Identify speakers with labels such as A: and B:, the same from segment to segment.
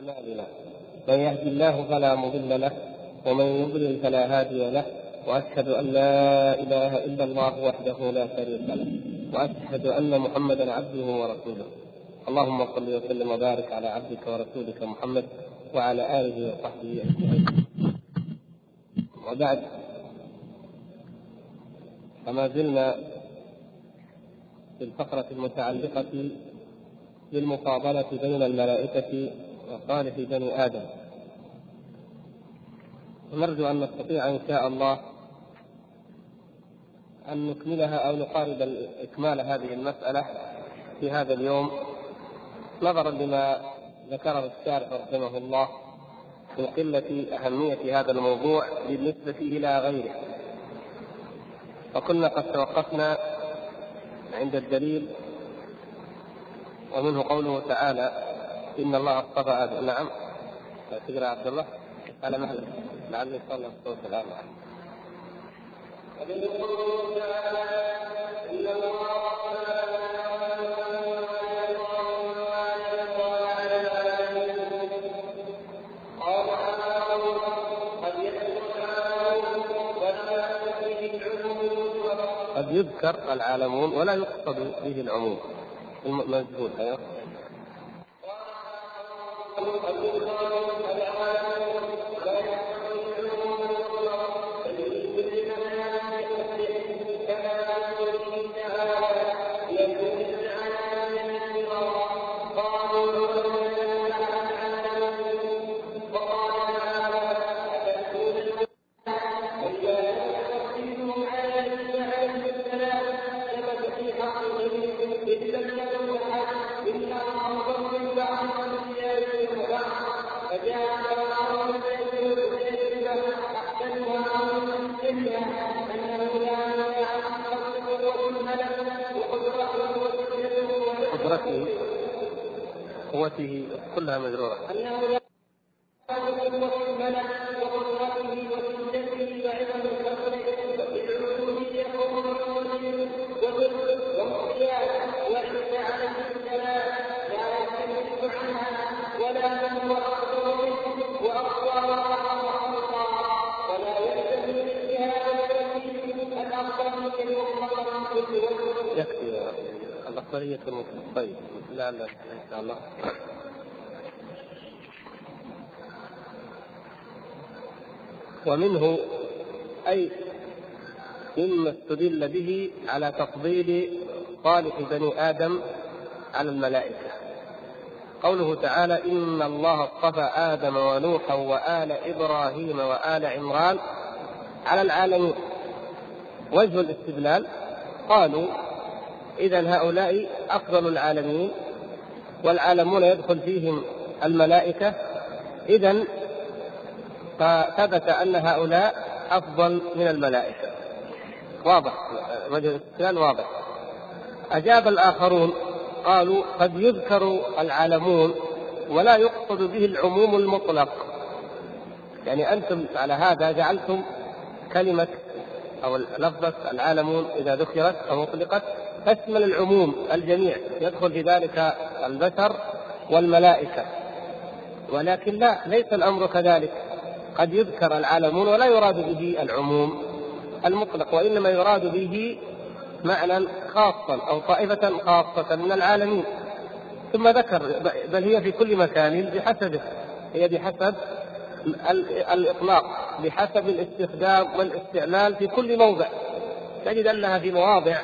A: أعمالنا من يهد الله فلا مضل له ومن يضلل فلا هادي له وأشهد أن لا إله إلا الله وحده لا شريك له وأشهد أن محمدا عبده ورسوله. اللهم صل وسلم وبارك على عبدك ورسولك محمد وعلى آله وصحبه أجمعين. وبعد فما زلنا في الفقرة المتعلقة بالمفاضلة بين الملائكة وصالح بني آدم. ونرجو أن نستطيع إن شاء الله أن نكملها أو نقارب إكمال هذه المسألة في هذا اليوم نظرا لما ذكره الشارح رحمه الله من قلة أهمية هذا الموضوع بالنسبة إلى غيره. وكنا قد توقفنا عند الدليل ومنه قوله تعالى إن الله اصطفى آدم نعم. تقرأ عبد الله. على مهلك لعلي صلى الصوت ومنه قوله تعالى إن الله قد يذكر العالمون ولا يقصد به العموم. المجهول أيوه. قدرته قوته كلها مجرورة. الله. ومنه أي مما استدل به على تفضيل صالح بني آدم على الملائكة. قوله تعالى إن الله اصطفى آدم ونوحا وآل إبراهيم وآل عمران على العالمين. وجه الاستدلال قالوا إذا هؤلاء أفضل العالمين. والعالمون يدخل فيهم الملائكة. إذا فثبت أن هؤلاء أفضل من الملائكة. واضح. وجه الاستدلال واضح. أجاب الآخرون قالوا قد يذكر العالمون ولا يقصد به العموم المطلق. يعني أنتم على هذا جعلتم كلمة أو لفظة العالمون إذا ذكرت أو أطلقت تشمل العموم الجميع. يدخل في ذلك البشر والملائكة. ولكن لا ليس الأمر كذلك. قد يذكر العالمون ولا يراد به العموم المطلق وإنما يراد به معنى خاصا أو طائفة خاصة من العالمين. ثم ذكر بل هي في كل مكان بحسبه هي بحسب الإطلاق بحسب الاستخدام والاستعمال في كل موضع. تجد أنها في مواضع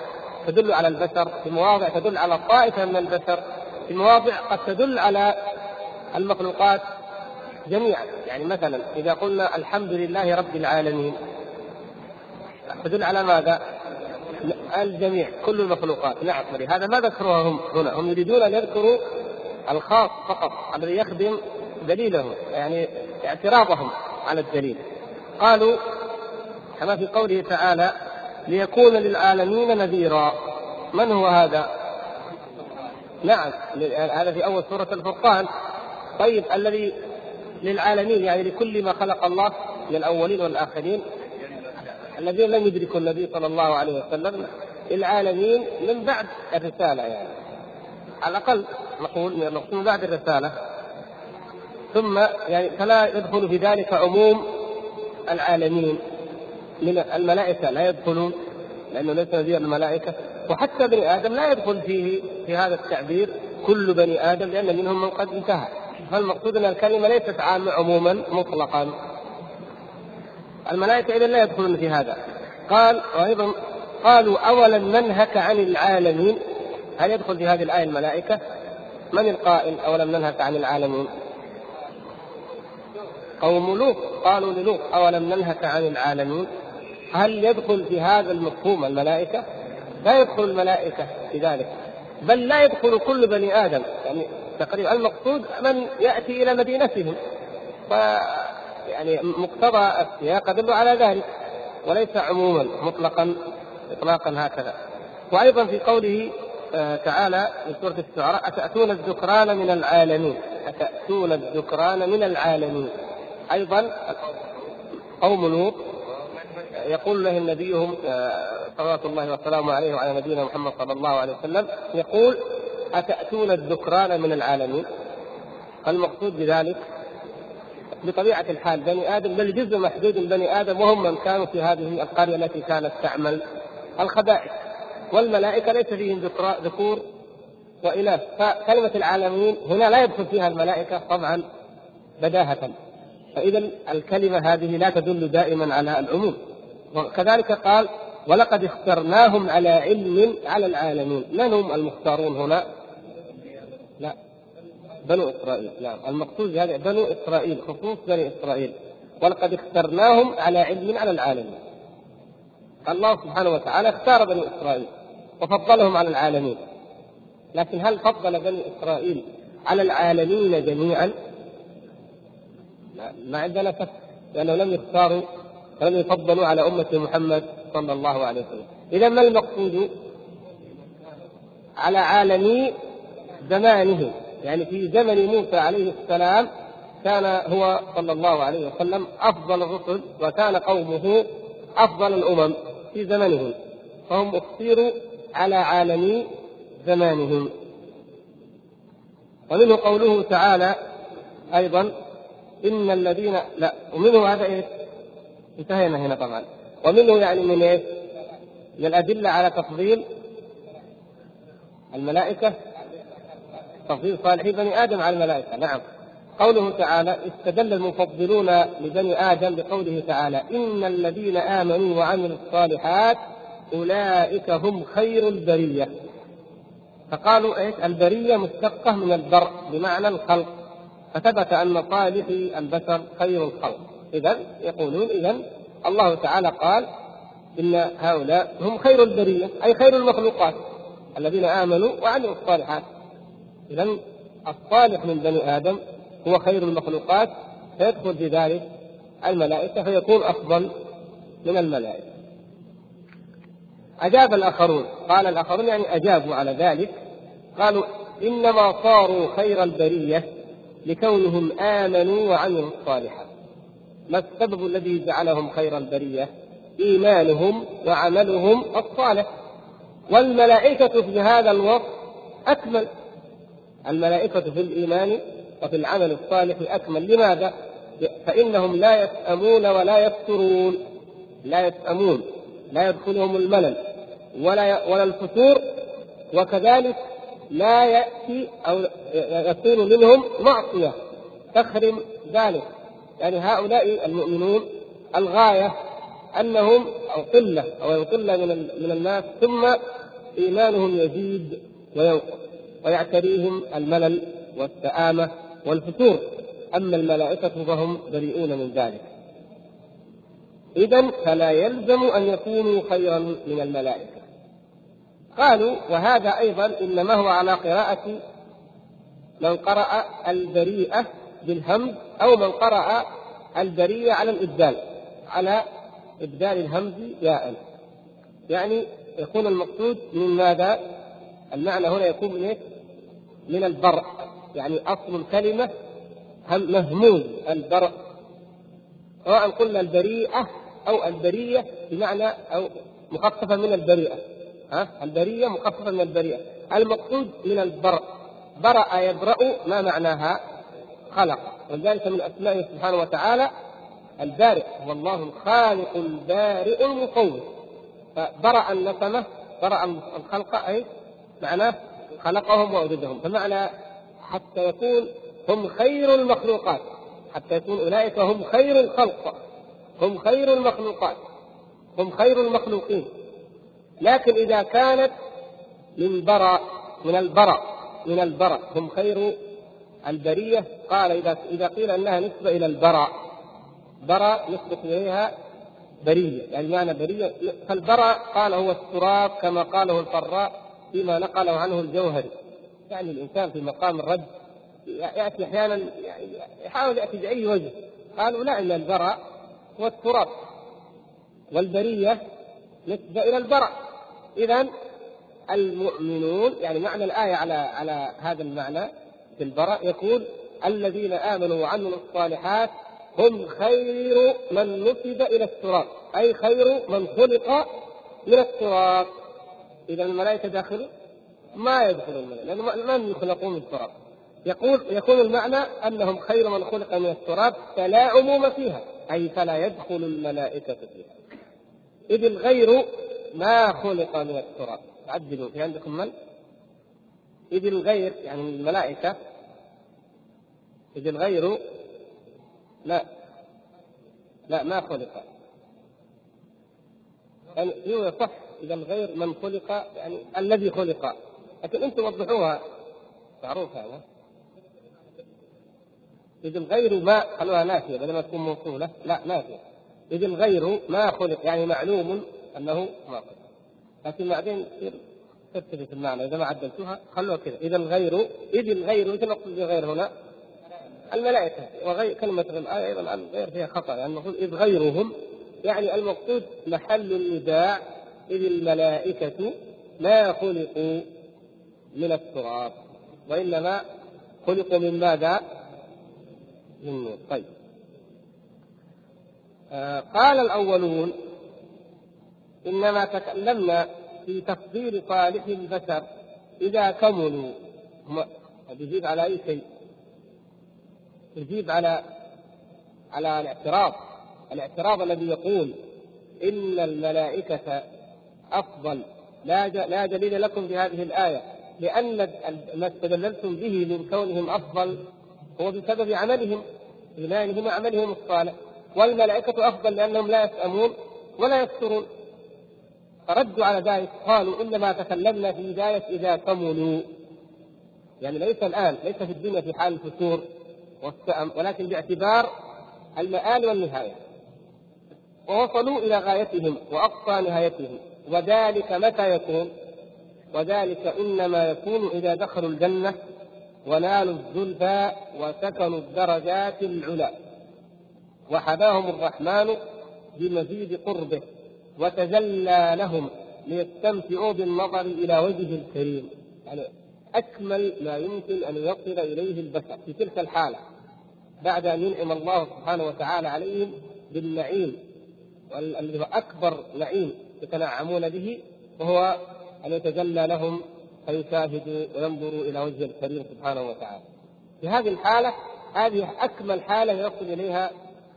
A: تدل على البشر في مواضع تدل على طائفة من البشر في مواضع قد تدل على المخلوقات جميعا. يعني مثلا إذا قلنا الحمد لله رب العالمين تدل على ماذا؟ الجميع كل المخلوقات. نعم ولهذا ما ذكروها هم هنا. هم يريدون أن يذكروا الخاص فقط الذي يخدم دليلهم يعني اعتراضهم على الدليل. قالوا كما في قوله تعالى ليكون للعالمين نذيرا. من هو هذا؟ نعم هذا في أول سورة الفرقان. طيب الذي للعالمين يعني لكل ما خلق الله من الأولين والآخرين. الذين لم يدركوا النبي صلى الله عليه وسلم للعالمين من بعد الرسالة يعني. على الأقل نقول من بعد الرسالة. ثم يعني فلا يدخل في ذلك عموم العالمين. من الملائكة لا يدخلون لأنه ليس نذير الملائكة وحتى بني آدم لا يدخل فيه في هذا التعبير كل بني آدم لأن منهم من قد انتهى فالمقصود أن الكلمة ليست عامة عموما مطلقا الملائكة إذا لا يدخلون في هذا قال وأيضا قالوا أولا ننهك عن العالمين هل يدخل في هذه الآية الملائكة؟ من القائل أولم ننهك عن العالمين؟ قوم لوط قالوا للوط أولم ننهك عن العالمين؟ هل يدخل في هذا المفهوم الملائكة؟ لا يدخل الملائكة في ذلك بل لا يدخل كل بني آدم. يعني تقريبا المقصود من يأتي إلى مدينتهم. ف يعني مقتضى السياق يدل على ذلك وليس عموما مطلقا اطلاقا هكذا. وأيضا في قوله آه، تعالى في سورة الشعراء أتأتون الذكران من العالمين؟ أتأتون الذكران من العالمين. أيضا قوم لوط يقول له نبيهم آه، صلوات الله وسلامه عليه وعلى نبينا محمد صلى الله عليه وسلم يقول أتأتون الذكران من العالمين؟ فالمقصود بذلك بطبيعة الحال بني آدم بل جزء محدود من بني آدم وهم من كانوا في هذه القرية التي كانت تعمل الخبائث. والملائكة ليس فيهم ذكور وإناث فكلمة العالمين هنا لا يدخل فيها الملائكة طبعا بداهة. فإذا الكلمة هذه لا تدل دائما على العموم. وكذلك قال ولقد اخترناهم على علم على العالمين. من هم المختارون هنا؟ لا بنو إسرائيل. نعم المقصود بهذا بنو إسرائيل خصوص بني إسرائيل. ولقد اخترناهم على علم على العالمين. الله سبحانه وتعالى اختار بني إسرائيل وفضلهم على العالمين. لكن هل فضل بني إسرائيل على العالمين جميعا؟ ما عندنا شك لأنه لم يختاروا ولم يفضلوا على أمة محمد صلى الله عليه وسلم. إذا ما المقصود على عالمي زمانه؟ يعني في زمن موسى عليه السلام كان هو صلى الله عليه وسلم أفضل الرسل وكان قومه أفضل الأمم في زمنهم. فهم اختيروا على عالمي زمانهم. ومنه قوله تعالى أيضا إن الذين لا ومنه هذا إيه؟ انتهينا هنا طبعا. ومنه يعني من إيش؟ من الأدلة على تفضيل الملائكة تفضيل صالحي بني آدم على الملائكة. نعم. قوله تعالى استدل المفضلون لبني آدم بقوله تعالى إن الذين آمنوا وعملوا الصالحات أولئك هم خير البرية. فقالوا إيش؟ البرية مشتقة من البر بمعنى الخلق. فثبت أن صالحي البشر خير الخلق. إذا يقولون إذا الله تعالى قال إن هؤلاء هم خير البرية أي خير المخلوقات الذين آمنوا وعملوا الصالحات. إذا الصالح من بني آدم هو خير المخلوقات فيدخل في ذلك الملائكة فيكون أفضل من الملائكة. أجاب الآخرون قال الآخرون يعني أجابوا على ذلك قالوا إنما صاروا خير البرية لكونهم آمنوا وعملوا الصالحات. ما السبب الذي جعلهم خير البرية؟ إيمانهم وعملهم الصالح. والملائكة في هذا الوصف أكمل. الملائكة في الإيمان وفي العمل الصالح أكمل. لماذا؟ فإنهم لا يسأمون ولا يفترون. لا يسأمون. لا يدخلهم الملل ولا ولا الفتور. وكذلك لا يأتي أو يكون منهم معصية. تخرم ذلك. يعني هؤلاء المؤمنون الغاية أنهم أو قلة أو قلة من من الناس ثم إيمانهم يزيد وينقص ويعتريهم الملل والسآمة والفتور. أما الملائكة فهم بريئون من ذلك. إذا فلا يلزم أن يكونوا خيرا من الملائكة. قالوا وهذا أيضا إنما هو على قراءة من قرأ البريئة بالهمز أو من قرأ البرية على الإبدال على إبدال الهمز ياء. يعني يكون المقصود من ماذا؟ المعنى هنا يكون من إيه؟ من البرء يعني أصل الكلمة مهموز البرء سواء قلنا البريئة أو البرية بمعنى أو مخففة من البريئة. ها؟ البرية مخففة من البريئة. المقصود من البرء برأ يبرأ ما معناها؟ خلق. ولذلك من أسمائه سبحانه وتعالى البارئ. هو الله الخالق البارئ المصور فبرأ النسمة برأ الخلق أي معناه خلقهم وأوجدهم. فمعنى حتى يكون هم خير المخلوقات. حتى يكون أولئك هم خير الخلق. هم خير المخلوقات. هم خير المخلوقين. لكن إذا كانت من برأ من البرأ من البرأ هم خير البرية قال إذا إذا قيل أنها نسبة إلى البرأ برأ نسبة إليها برية يعني معنى برية. فالبرأ قال هو التراب كما قاله الفراء فيما نقله عنه الجوهري. يعني الإنسان في مقام الرد يأتي أحيانا يحاول يأتي بأي وجه. قالوا لا إن البرأ هو التراب. والبرية نسبة إلى البرأ إذا المؤمنون يعني معنى الآية على على هذا المعنى في البراء يقول الذين آمنوا وعملوا الصالحات هم خير من نسب إلى التراب أي خير من خلق من التراب إذا الملائكة داخل ما يدخلون لأنه من يخلقون من التراب يقول يكون المعنى أنهم خير من خلق من التراب فلا عموم فيها أي فلا يدخل الملائكة فيها. إذ الغير ما خلق من التراب عدلوا في عندكم من؟ إذ الغير يعني الملائكة. إذ الغير لا. لا ما خلق. يعني صح إذا الغير من خلق يعني الذي خلق. لكن أنتم وضحوها. معروف هذا. إذ الغير ما خلوها نافية بدل ما تكون موصولة. لا نافية. إذ الغير ما خلق يعني معلوم أنه ما خلق. لكن بعدين ترتبط المعنى. إذا ما عدلتوها خلوها كذا. إذا الغير إذ الغير إذا نقصد بالغير هنا الملائكة. وغير كلمة الآية أيضا الغير فيها خطأ. يعني المفروض إذ غيرهم يعني المقصود محل النداء إذ الملائكة ما خلقوا من التراب وإنما خلقوا من ماذا؟ من نور. طيب. آه قال الأولون إنما تكلمنا في تفضيل صالح البشر إذا كملوا. يجيب على أي شيء؟ يجيب على على الاعتراض. الاعتراض الذي يقول إن الملائكة أفضل. لا لا دليل لكم في هذه الآية. لأن ما استدللتم به من كونهم أفضل هو بسبب عملهم إيمانهم وعملهم الصالح. والملائكة أفضل لأنهم لا يسأمون ولا يكثرون فردوا على ذلك قالوا إنما تكلمنا في بداية إذا كملوا يعني ليس الآن ليس في الدنيا في حال الفتور والسأم ولكن باعتبار المآل والنهاية. ووصلوا إلى غايتهم وأقصى نهايتهم. وذلك متى يكون؟ وذلك إنما يكون إذا دخلوا الجنة ونالوا الزلفى وسكنوا الدرجات العلى. وحباهم الرحمن بمزيد قربه. وتجلى لهم ليستمتعوا بالنظر إلى وجهه الكريم يعني أكمل ما يمكن أن يصل إليه البشر في تلك الحالة بعد أن ينعم الله سبحانه وتعالى عليهم بالنعيم الذي هو أكبر نعيم يتنعمون به وهو أن يتجلى لهم فيشاهدوا وينظروا إلى وجه الكريم سبحانه وتعالى. في هذه الحالة هذه أكمل حالة يصل إليها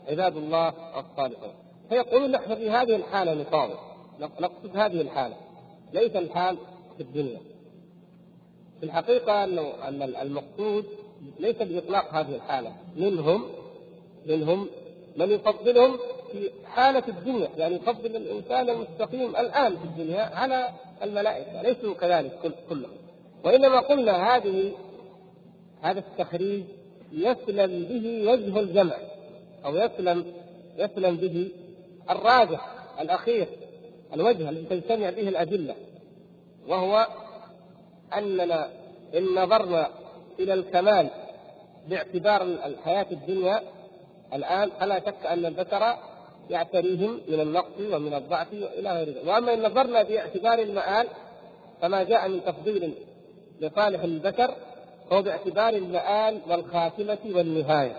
A: عباد الله الصالحون. فيقولون نحن في هذه الحالة نصابر. نقصد هذه الحالة. ليس الحال في الدنيا. في الحقيقة انه أن المقصود ليس بإطلاق هذه الحالة. منهم منهم من يفضلهم في حالة الدنيا. يعني يفضل الإنسان المستقيم الآن في الدنيا على الملائكة. ليسوا كذلك كلهم. وإنما قلنا هذه هذا التخريج يسلم به وجه الجمع. أو يسلم يسلم به الراجح الأخير الوجه الذي تجتمع به الأدلة وهو أننا إن نظرنا إلى الكمال باعتبار الحياة الدنيا الآن فلا شك أن البشر يعتريهم من النقص ومن الضعف وإلى غير ذلك، وأما إن نظرنا باعتبار المآل فما جاء من تفضيل لصالح البشر هو باعتبار المآل والخاتمة والنهاية،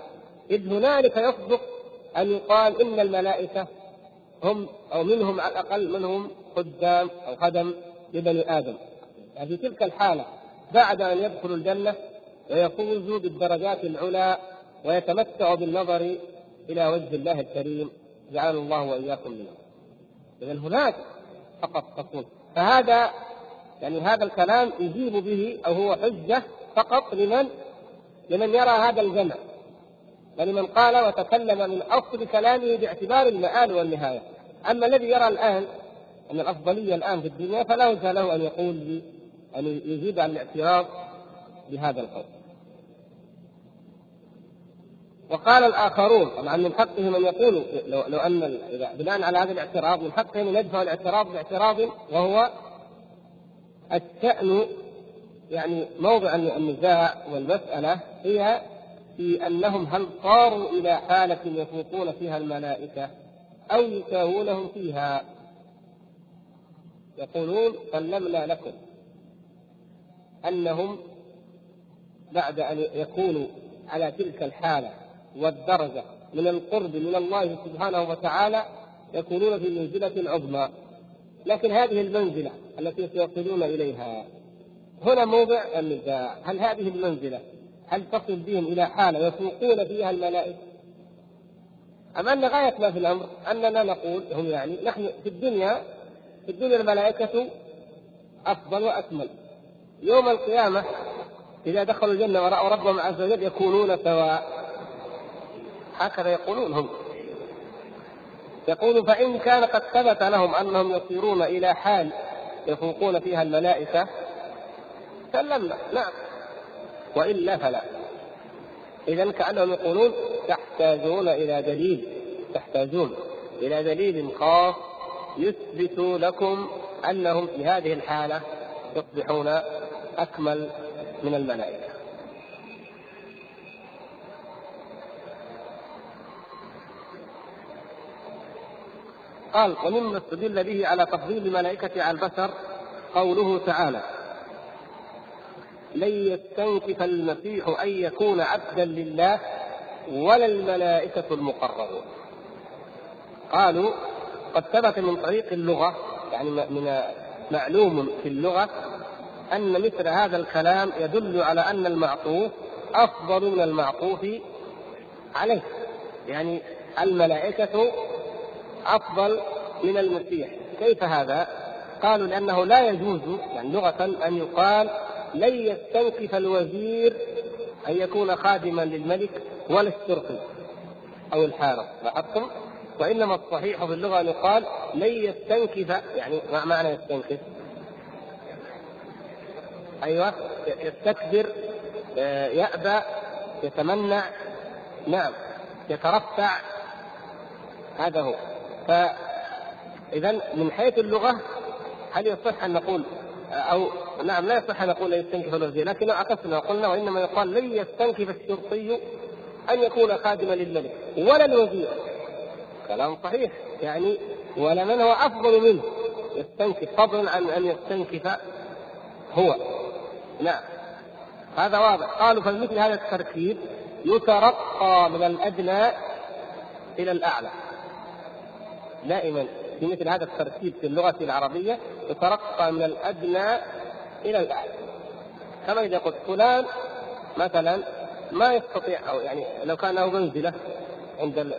A: إذ هنالك يصدق أن يقال إن الملائكة هم أو منهم على الأقل منهم خدام أو خدم لبني آدم. يعني في تلك الحالة بعد أن يدخلوا الجنة ويفوزوا بالدرجات العلى ويتمتع بالنظر إلى وجه الله الكريم جعل الله وإياكم منه إذا هناك فقط تكون فهذا يعني هذا الكلام يجيب به أو هو حجة فقط لمن؟ لمن يرى هذا الجمع. ولمن قال وتكلم من أصل كلامه باعتبار المآل والنهاية. أما الذي يرى الآن أن الأفضلية الآن في الدنيا فلا وجه له أن يقول أن يجيب عن الاعتراض بهذا القول. وقال الآخرون طبعا من حقهم أن يقولوا لو, لو أن بناء على هذا الاعتراض من حقهم أن يدفعوا الاعتراض باعتراض وهو الشأن يعني موضع النزاع والمسألة هي في أنهم هل صاروا إلى حالة يفوقون فيها الملائكة أو يساوونهم فيها؟ يقولون سلمنا لكم أنهم بعد أن يكونوا على تلك الحالة والدرجة من القرب من الله سبحانه وتعالى يكونون في منزلة عظمى. لكن هذه المنزلة التي سيصلون إليها هنا موضع النزاع هل هذه المنزلة هل تصل بهم إلى حالة يفوقون فيها الملائكة؟ أم أن غاية ما في الأمر أننا نقول هم يعني نحن في الدنيا في الدنيا الملائكة أفضل وأكمل. يوم القيامة إذا دخلوا الجنة ورأوا ربهم عز وجل يكونون سواء هكذا يقولون هم. يقول فإن كان قد ثبت لهم أنهم يصيرون إلى حال يفوقون فيها الملائكة سلمنا. نعم. وإلا فلا. إذا كأنهم يقولون تحتاجون إلى دليل تحتاجون إلى دليل خاص يثبت لكم أنهم في هذه الحالة يصبحون أكمل من الملائكة. قال ومما استدل به على تفضيل الملائكة على البشر قوله تعالى لن يستنكف المسيح أن يكون عبدا لله ولا الملائكة المقربون. قالوا قد ثبت من طريق اللغة يعني من معلوم في اللغة أن مثل هذا الكلام يدل على أن المعطوف أفضل من المعطوف عليه. يعني الملائكة أفضل من المسيح. كيف هذا؟ قالوا لأنه لا يجوز يعني لغة أن يقال لن يستنكف الوزير أن يكون خادما للملك ولا الشرطي أو الحارس لاحظتم؟ وإنما الصحيح في اللغة أن يقال لن يستنكف يعني ما معنى يستنكف؟ أيوه يستكبر آه، يأبى يتمنع نعم يترفع هذا هو فإذا من حيث اللغة هل يصح أن نقول أو نعم لا يصح أن نقول يستنكف الوزير لكن عكسنا وقلنا وإنما يقال لن يستنكف الشرطي أن يكون خادما للملك ولا الوزير كلام صحيح يعني ولا من هو أفضل منه؟ يستنكف فضلا عن أن يستنكف هو. نعم هذا واضح. قالوا فمثل هذا التركيب يترقى من الأدنى إلى الأعلى. دائما في مثل هذا الترتيب في اللغة العربية يترقى من الأدنى إلى الأعلى كما إذا قلت فلان مثلا ما يستطيع أو يعني لو كان له منزلة عند ال...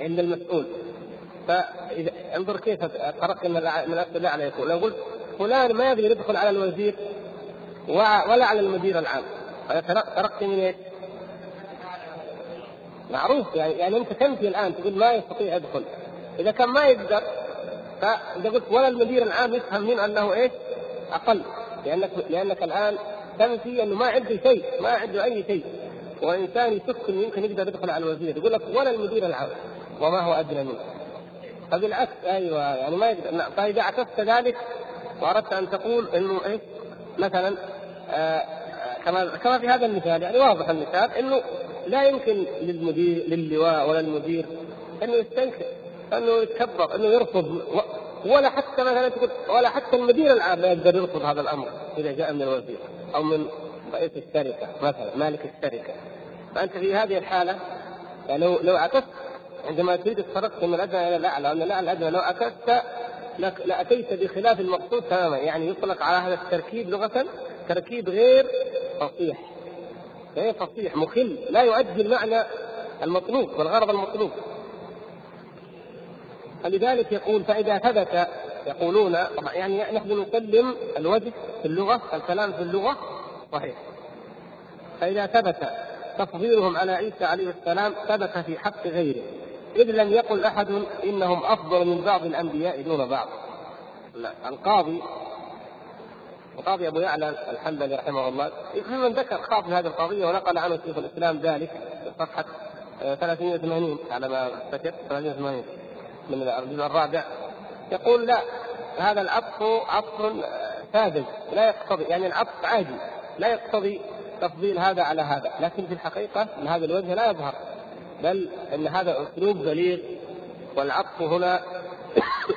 A: عند المسؤول. فإذا انظر كيف الترقي من الأسفل الأعلى يكون لو قلت فلان ما يقدر يدخل على الوزير ولا على المدير العام. هذا ترقي من إيش؟ معروف يعني يعني أنت تنفي الآن تقول ما يستطيع يدخل. إذا كان ما يقدر فإذا قلت ولا المدير العام يفهم من أنه إيش؟ أقل. لانك لأنك الآن تنفي أنه ما عنده شيء ما عنده أي شيء. وإنسان يشك إنه يمكن يقدر يدخل على الوزير. يقول لك ولا المدير العام. وما هو أدنى منه. فبالعكس أيوه يعني ما يقدر. نعم. فإذا عكست ذلك وأردت أن تقول إنه إيش؟ مثلا آه كما كما في هذا المثال يعني واضح المثال إنه لا يمكن للمدير للواء ولا المدير إنه يستنكر. انه يتكبر إنه يرفض ولا حتى مثلا تقول ولا حتى المدير العام لا يقدر يرفض هذا الأمر إذا جاء من الوزير أو من رئيس الشركة مثلا مالك الشركة. فأنت في هذه الحالة يعني لو لو عكست عندما تريد الترقي من الأدنى إلى الأعلى ومن الاعلى الأدنى لو عكست لأتيت بخلاف المقصود تماما. يعني يطلق على هذا التركيب لغة تركيب غير فصيح. غير فصيح مخل لا يؤدي المعنى المطلوب والغرض المطلوب. فلذلك يقول فإذا ثبت يقولون يعني نحن نسلم الوجه في اللغة الكلام في اللغة صحيح. فإذا ثبت تفضيلهم على عيسى عليه السلام ثبت في حق غيره. إذ لم يقل أحد إنهم أفضل من بعض الأنبياء دون بعض. لا القاضي القاضي أبو يعلى الحنبلي رحمه الله من ذكر خاطب هذه القضية ونقل عنه شيخ الإسلام ذلك صفحة 380 على ما أفتكر 380 من الجزء الرابع. يقول لا هذا العطف عطف ساذج لا يقتضي يعني العطف عادي. لا يقتضي تفضيل هذا على هذا. لكن في الحقيقة أن هذا الوجه لا يظهر. بل أن هذا أسلوب بليغ والعطف هنا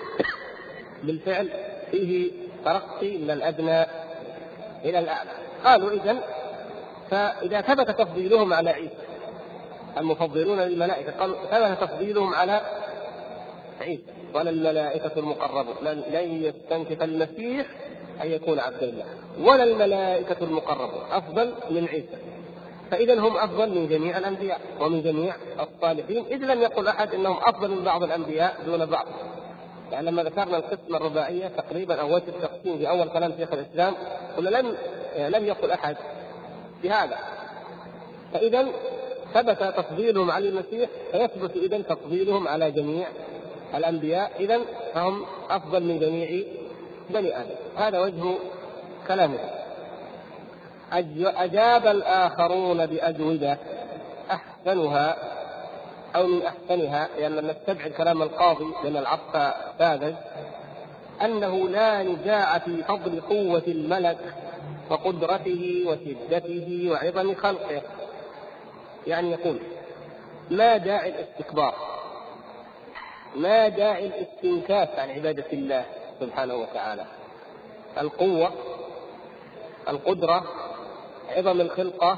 A: بالفعل فيه ترقي من الأدنى إلى الأعلى. قالوا إذا فإذا ثبت تفضيلهم على عيسى المفضلون للملائكة قالوا ثبت تفضيلهم على عيسى ولا الملائكة المقربون لن يستنكف المسيح أن يكون عبد الله. ولا الملائكة المقربون أفضل من عيسى. فإذا هم أفضل من جميع الأنبياء ومن جميع الصالحين. إذ لم يقل أحد أنهم أفضل من بعض الأنبياء دون بعض. يعني لما ذكرنا القسمة الرباعية تقريبا أو وجه التقسيم في أول كلام شيخ الإسلام قلنا لم لم يقل أحد بهذا. فإذا ثبت تفضيلهم على المسيح فيثبت إذا تفضيلهم على جميع الأنبياء إذا فهم أفضل من جميع بني آدم. هذا وجه كلامه. أجاب الآخرون بأجوبة أحسنها أو من أحسنها لأن نستبعد كلام القاضي لأن العطف ساذج أنه لا نزاع في فضل قوة الملك وقدرته وشدته وعظم خلقه. يعني يقول ما داعي الاستكبار. ما داعي الاستنكاف عن عبادة الله سبحانه وتعالى. القوة القدرة عظم الخلقة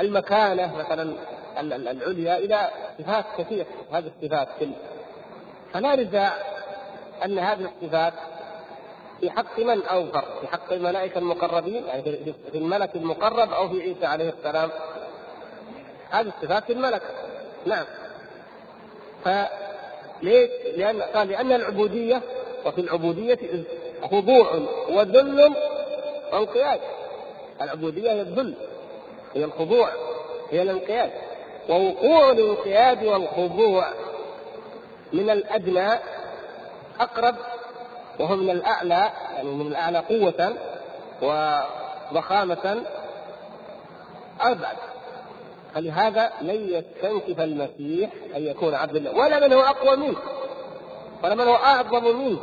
A: المكانة مثلا العليا إلى صفات كثيرة هذه الصفات كل فلا نزاع أن هذه الصفات في حق من أوفر في حق الملائكة المقربين؟ يعني في الملك المقرب أو في عيسى عليه السلام؟ هذه الصفات في الملك. نعم. فليش؟ لأن قال لأن العبودية وفي العبودية خضوع وذل وانقياد. العبودية هي الذل هي الخضوع هي الانقياد. ووقوع الانقياد والخضوع من الأدنى أقرب وهو من الأعلى يعني من الأعلى قوة وضخامة أبعد فلهذا لن يستنكف المسيح أن يكون عبد الله. ولا من هو أقوى منه. ولا من هو أعظم منه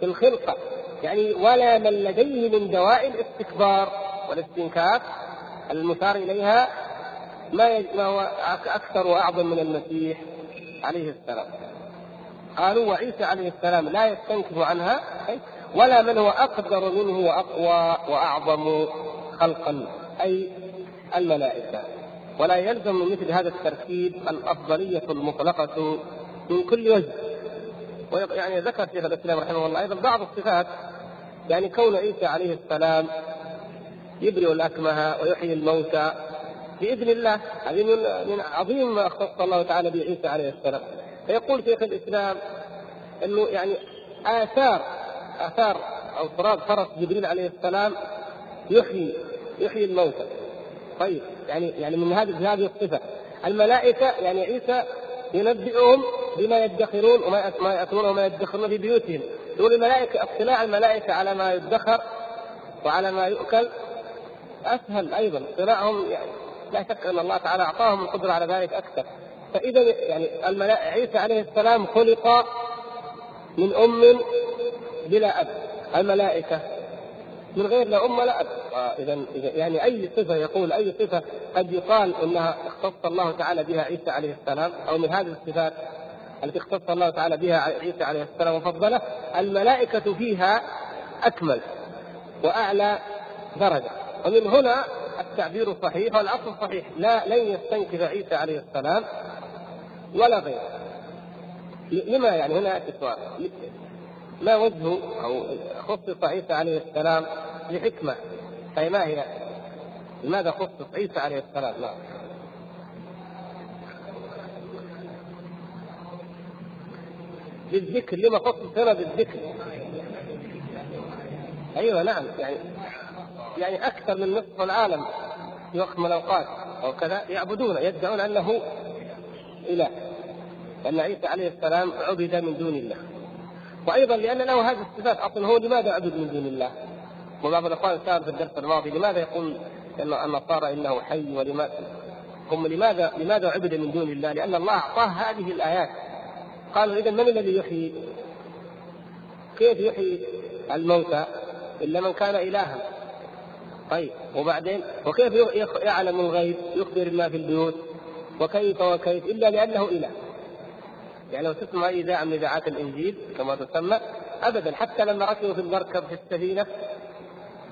A: في الخلقة. يعني ولا من لديه من دواء الاستكبار والاستنكاف المثار إليها ما ما هو أكثر وأعظم من المسيح عليه السلام. قالوا وعيسى عليه السلام لا يستنكف عنها ولا من هو أقدر منه وأقوى وأعظم خلقا. أي الملائكة. ولا يلزم من مثل هذا التركيب الأفضلية المطلقة من كل وجه. ويعني ذكر شيخ الإسلام رحمه الله أيضا بعض الصفات يعني كون عيسى عليه السلام يبرئ الأكمه ويحيي الموتى بإذن الله. هذه من من عظيم ما أختص الله تعالى بعيسى عليه السلام. فيقول شيخ الإسلام إنه يعني آثار آثار أو تراب فرس جبريل عليه السلام يحيي يحيي الموتى. طيب. يعني يعني من هذه هذه الصفة. الملائكة يعني عيسى ينبئهم بما يدخرون وما ما ياكلون وما يدخرون في بيوتهم. يقول الملائكة اطلاع الملائكة على ما يدخر وعلى ما يؤكل أسهل أيضا. اطلاعهم يعني لا شك أن الله تعالى أعطاهم القدرة على ذلك أكثر. فاذا يعني الملائكه عيسى عليه السلام خلق من أم بلا أب. الملائكة من غير لا أم ولا أب. آه، إذا يعني أي صفة يقول أي صفة قد يقال إنها اختص الله تعالى بها عيسى عليه السلام أو من هذه الصفات التي اختص الله تعالى بها عيسى عليه السلام وفضله الملائكة فيها أكمل وأعلى درجة. ومن هنا التعبير الصحيح والأصل الصحيح لا لن يستنكف عيسى عليه السلام ولا غيره. لما يعني هنا السؤال ما وجه أو خصص عيسى عليه السلام لحكمه أي ما هي؟ لماذا خصص عيسى عليه السلام؟ نعم. بالذكر لما خصص هنا بالذكر؟ أيوه نعم يعني يعني أكثر من نصف العالم في وقت من الأوقات أو كذا يعبدون يدعون أنه إله لأن عيسى عليه السلام عبد من دون الله وأيضا لأن له هذه الصفات. أصلا هو لماذا عبد من دون الله؟ وبعض الإخوان سال في الدرس الماضي لماذا يقول أن النصارى إنه حي ولماذا هم لماذا لماذا عبد من دون الله؟ لأن الله أعطاه هذه الآيات. قالوا اذا من الذي يحيي؟ كيف يحيي الموتى إلا من كان الها؟ طيب وبعدين؟ وكيف يعلم الغيب؟ يخبر ما في البيوت؟ وكيف وكيف؟ إلا لأنه إله. يعني لو تسمع اذاعه من اذاعات الإنجيل كما تسمى ابدا. حتى لما ركبوا في المركب في السفينة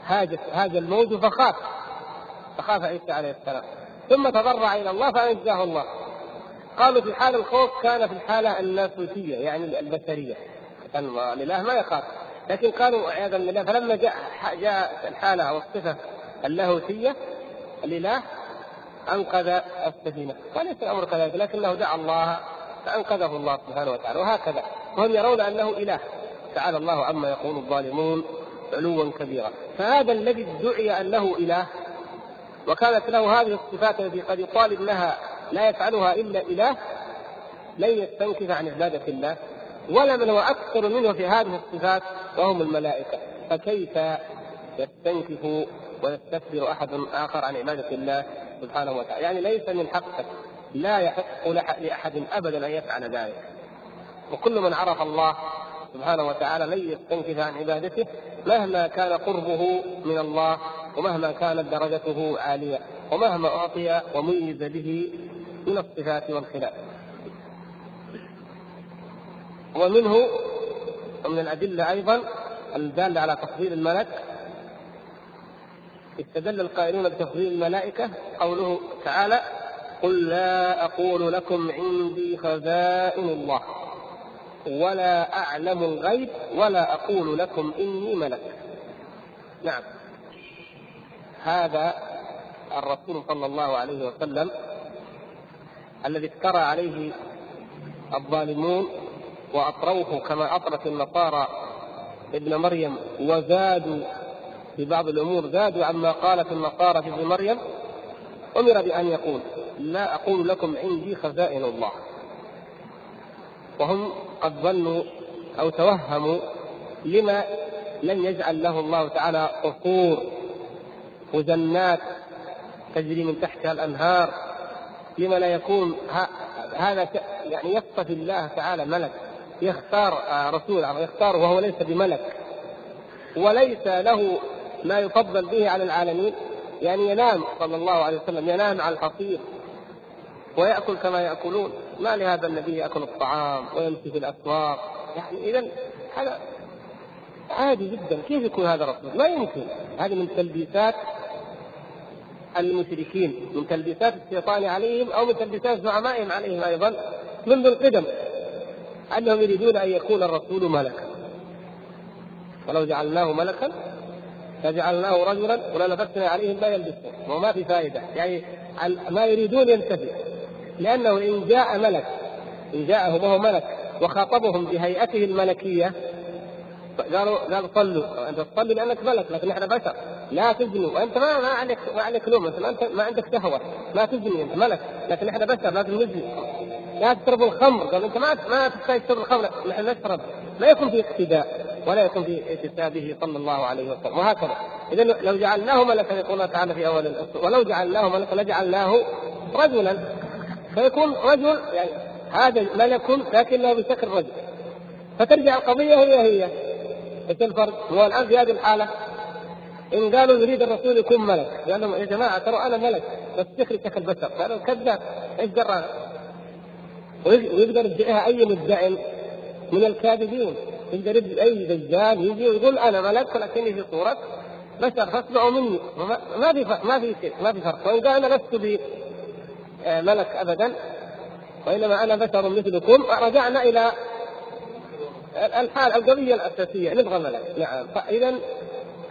A: هاج هاج الموج فخاف. فخاف عيسى عليه السلام. ثم تضرع إلى الله فأنجاه الله. قالوا في حال الخوف كان في الحالة الناسوتيه يعني البشرية. كان الاله ما يخاف. لكن قالوا عياذا بالله فلما جاء جاء الحالة أو الصفة اللاهوتية الاله أنقذ السفينة. وليس الأمر كذلك لكنه دعا الله فأنقذه الله سبحانه وتعالى وهكذا. وهم يرون أنه إله. تعالى الله عما يقول الظالمون علوا كبيرا. فهذا الذي ادعي أنه إله وكانت له هذه الصفات التي قد يقال انها لا يفعلها إلا إله لن يستنكف عن عبادة الله ولا من هو أكثر منه في هذه الصفات وهم الملائكة. فكيف يستنكف ويستكبر أحد آخر عن عبادة الله سبحانه وتعالى؟ يعني ليس من حقه لا يحق لأحد ابدا أن يفعل ذلك. وكل من عرف الله سبحانه وتعالى لن يستنكف عن عبادته مهما كان قربه من الله ومهما كانت درجته عالية ومهما أعطي وميز به من الصفات والخلاف ومنه ومن الأدلة أيضا الدالة على تفضيل الملك. استدل القائلون بتفضيل الملائكة قوله تعالى قل لا أقول لكم عندي خزائن الله ولا أعلم الغيب ولا أقول لكم إني ملك. نعم. هذا الرسول صلى الله عليه وسلم الذي افترى عليه الظالمون وأطروه كما أطرت النصارى ابن مريم وزادوا في بعض الأمور زادوا عما قالت النصارى في ابن مريم أمر بأن يقول. لا أقول لكم عندي خزائن الله. وهم قد ظنوا أو توهموا لما لم يجعل له الله تعالى قصور وجنات تجري من تحتها الأنهار. لما لا يكون هذا يعني يصطفي الله تعالى ملك يختار آه، رسول يختاره وهو ليس بملك. وليس له ما يفضل به على العالمين. يعني ينام صلى الله عليه وسلم ينام على الحصير ويأكل كما يأكلون. ما لهذا النبي يأكل الطعام ويمشي في الأسواق؟ يعني إذا هذا عادي جدا. كيف يكون هذا رسول؟ ما يمكن. هذه من تلبيسات المشركين من تلبيسات الشيطان عليهم أو من تلبيسات زعمائهم عليهم أيضا منذ القدم أنهم يريدون أن يكون الرسول ملكا. ولو جعلناه ملكا لجعلناه رجلا وللبسنا عليهم ما يلبسون. وما في فائدة. يعني ما يريدون ينتفي. لأنه إن جاء ملك إن جاءهم وهو ملك وخاطبهم بهيئته الملكية قالوا قال صلوا أنت تصلي لانك ملك لكن إحنا بشر لا تزنوا وانت ما ما عليك ما عليك لوم أنت ما عندك شهوة ما تزني أنت ملك لكن إحنا بشر لازم نزني. لا تشربوا الخمر قال أنت ما ما تحتاج تشرب الخمر نحن نشرب. لا يكون في اقتداء ولا يكون في اكتسابه صلى الله عليه وسلم وهكذا. اذا لو جعلناه ملكا يقول الله تعالى في أول الاسره ولو جعلناه ملكا لجعلناه رجلا. فيكون رجل يعني هذا ملك لكنه بشكل رجل. فترجع القضية هي هي. إيش الفرق؟ هو الآن في هذه الحالة إن قالوا يريد الرسول يكون ملك قال لهم يا جماعة ترى أنا ملك بس شكلي شكل بشر. قالوا كذاب إيش درى ويقدر يدعيها أي مدعي من الكاذبين. يقدر أي دجال يجي ويقول أنا ملك ولكني في صورة بشر فاسمعوا مني. ما في ما في شيء ما في فرق. وإن قال أنا لست بملك آه، ابدا وإنما أنا بشر مثلكم. رجعنا إلى الحال القضية الأساسية نبغى ملك. نعم. فاذا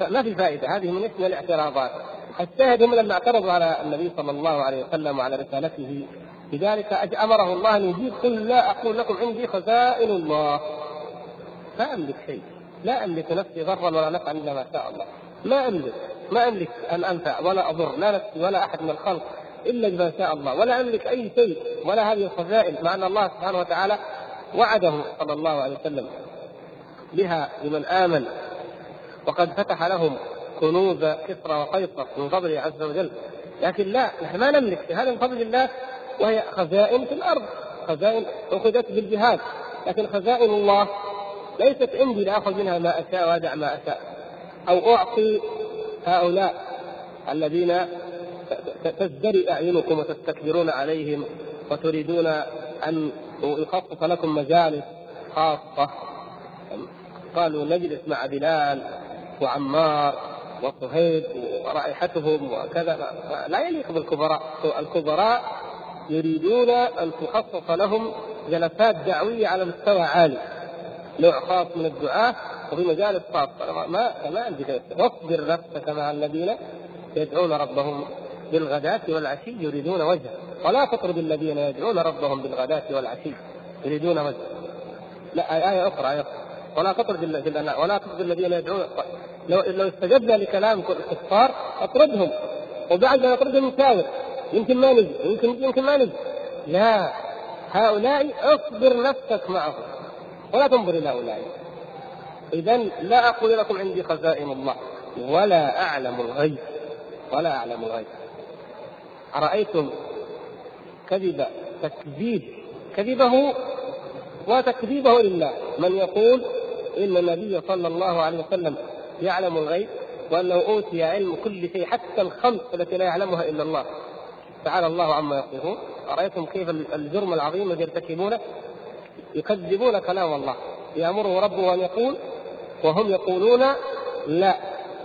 A: ما في فائدة هذه من اسم الاعتراضات. الشاهد هم لما اعترضوا على النبي صلى الله عليه وسلم وعلى رسالته لذلك أمره الله أن يجيب قل لا أقول لكم عندي خزائن الله. ما أملك شيء. لا أملك نفسي ضرا ولا نفعا إلا ما شاء الله. ما أملك. ما أملك أن أنفع ولا أضر لا نفسي ولا أحد من الخلق. إلا بما شاء الله ولا أملك أي شيء ولا هذه الخزائن مع أن الله سبحانه وتعالى وعده صلى الله عليه وسلم بها لمن آمن. وقد فتح لهم كنوز كسرى وقيصر من فضله عز وجل. لكن لا نحن ما نملك هذا من فضل الله وهي خزائن في الأرض خزائن أخذت بالجهاد. لكن خزائن الله ليست عندي لآخذ منها ما أشاء وأدع ما أشاء. أو أعطي هؤلاء الذين تزدري أعينكم وتستكبرون عليهم وتريدون أن يخصص لكم مجالس خاصة. قالوا نجلس مع بلال وعمار وصهيب ورائحتهم وكذا. لا يليق بالكبراء. الكبراء يريدون أن تخصص لهم جلسات دعوية على مستوى عالي. نوع خاص من الدعاة وفي مجالس خاصة. ما ما عندي واصبر نفسك مع الذين يدعون ربهم. بالغداة والعشي يريدون وجهه. ولا تطرد الذين يدعون ربهم بالغداة والعشي يريدون وجهه. لا آية أخرى آية أخرى. ولا تطرد ولا تطرد الذين يدعون لو لو استجبنا لكلام الكفار أطردهم. وبعد ما نطردهم نساور يمكن ما نجي يمكن يمكن ما نجي لا. هؤلاء اصبر نفسك معهم. ولا تنظر إلى هؤلاء. اذا لا أقول لكم عندي خزائن الله. ولا أعلم الغيب. ولا أعلم الغيب. أرأيتم كذب تكذيب كذبه وتكذيبه لله. من يقول إن النبي صلى الله عليه وسلم يعلم الغيب وأنه أوتي علم كل شيء حتى الخمس التي لا يعلمها إلا الله. تعالى الله عما يصفون. أرأيتم كيف الجرم العظيم الذي يرتكبونه؟ يكذبون كلام الله. يأمره ربه أن يقول وهم يقولون لا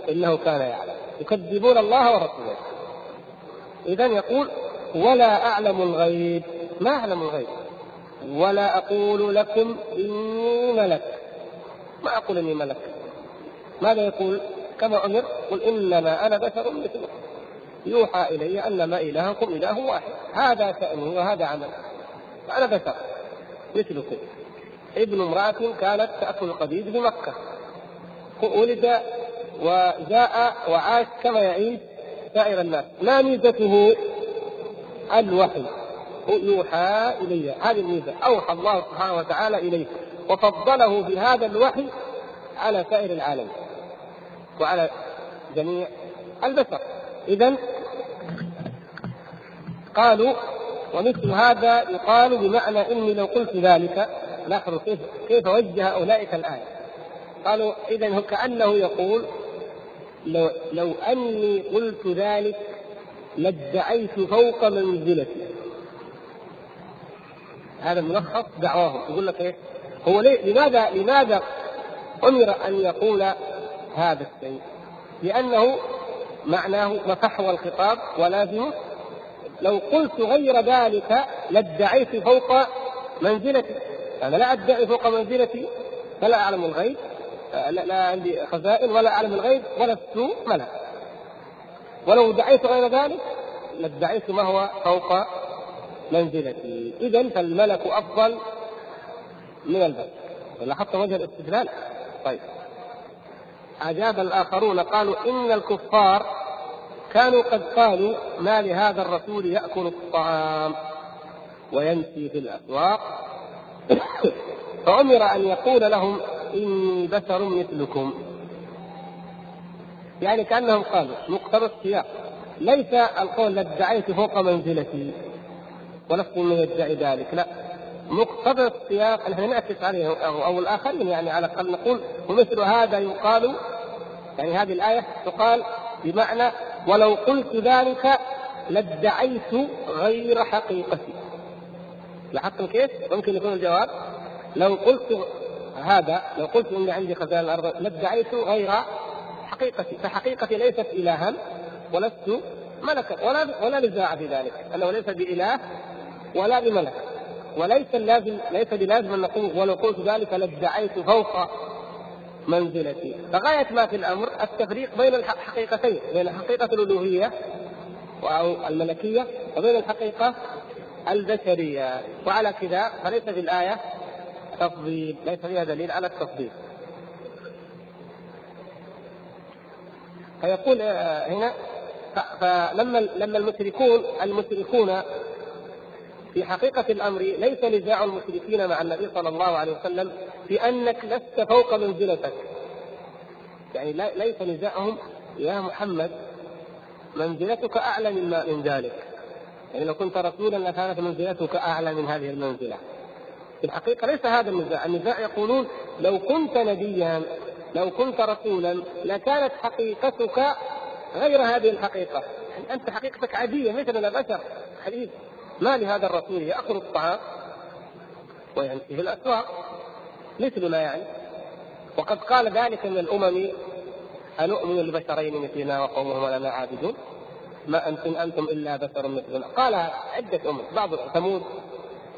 A: إنه كان يعلم. يكذبون الله ورسوله. اذا يقول ولا أعلم الغيب. ما أعلم الغيب؟ ولا أقول لكم إني ملك. ما أقول إني ملك. ماذا يقول؟ كما أمر قل إنما أنا بشر مثلكم. يوحى إلي انما إلهكم إله واحد. هذا شانه وهذا عمل فانا بشر مثلكم. ابن امرأة كانت تأكل القديد بمكة ولد وجاء وعاش كما يعيش سائر الناس. ما ميزته الوحي. يوحى إلي. هذه الميزة. أوحى الله سبحانه وتعالى إليه وفضله بهذا الوحي على سائر العالم. وعلى جميع البشر. إذا قالوا ومثل هذا يقال بمعنى إني لو قلت ذلك لاحظوا كيف كيف وجه اولئك الايه قالوا اذا كأنه يقول لو لو أني قلت ذلك لادعيت فوق منزلتي. هذا ملخص دعواهم يقول لك إيه؟ هو ليه لماذا لماذا أمر أن يقول هذا الشيء؟ لأنه معناه مفحوى الخطاب ولازمه. لو قلت غير ذلك لادعيت فوق منزلتي. أنا لا أدعي فوق منزلتي فلا أعلم الغيب. لا, عندي خزائن ولا أعلم الغيب ولست ملك ولو ادعيت غير ذلك لادعيت ما هو فوق منزلتي. اذا فالملك أفضل من البشر. لاحظت وجه الاستدلال؟ طيب. أجاب الآخرون قالوا إن الكفار كانوا قد قالوا ما لهذا الرسول يأكل الطعام ويمشي في الأسواق. فأمر أن يقول لهم إني بشر مثلكم. يعني كأنهم قالوا مقتضى السياق. ليس القول ادعيت فوق منزلتي ولست من يدعي ذلك لا. مقتضى السياق نحن نعكس عليه أو, أو الآخرين يعني على الأقل نقول ومثل هذا يقال يعني هذه الآية تقال بمعنى ولو قلت ذلك لادعيت غير حقيقتي. لاحظتم كيف؟ ممكن يكون الجواب لو قلت هذا لو قلت اني عندي خزائن الأرض لادعيت غير حقيقتي فحقيقتي ليست إلها ولست ملكا ولا ولا نزاع في ذلك أنه ليس بإله ولا بملك وليس اللازم ليس بلازم أن نقول ولو قلت ذلك لادعيت فوق منزلتي. فغاية ما في الأمر التفريق بين الحقيقتين بين حقيقة الألوهية أو الملكية وبين الحقيقة البشرية. وعلى كذا فليس في الآية تفضيل ليس فيها دليل على التفضيل. فيقول آه، هنا فلما لما المشركون المشركون في حقيقة الأمر ليس نزاع المشركين مع النبي صلى الله عليه وسلم في أنك لست فوق منزلتك. يعني ليس نزاعهم يا محمد منزلتك أعلى من من ذلك. يعني لو كنت رسولا لكانت منزلتك أعلى من هذه المنزلة. في الحقيقة ليس هذا النزاع. النزاع يقولون لو كنت نبيا لو كنت رسولا لكانت حقيقتك غير هذه الحقيقة. يعني أنت حقيقتك عادية مثلنا بشر حديث. ما لهذا الرسول يأكل الطعام ويمشي في الأسواق مثلنا يعني. وقد قال ذلك من الأمم أنؤمن لبشرين مثلنا وقومهما لنا عابدون؟ ما أنتم أنتم إلا بشر مثلنا. قال عدة أمم بعض ثمود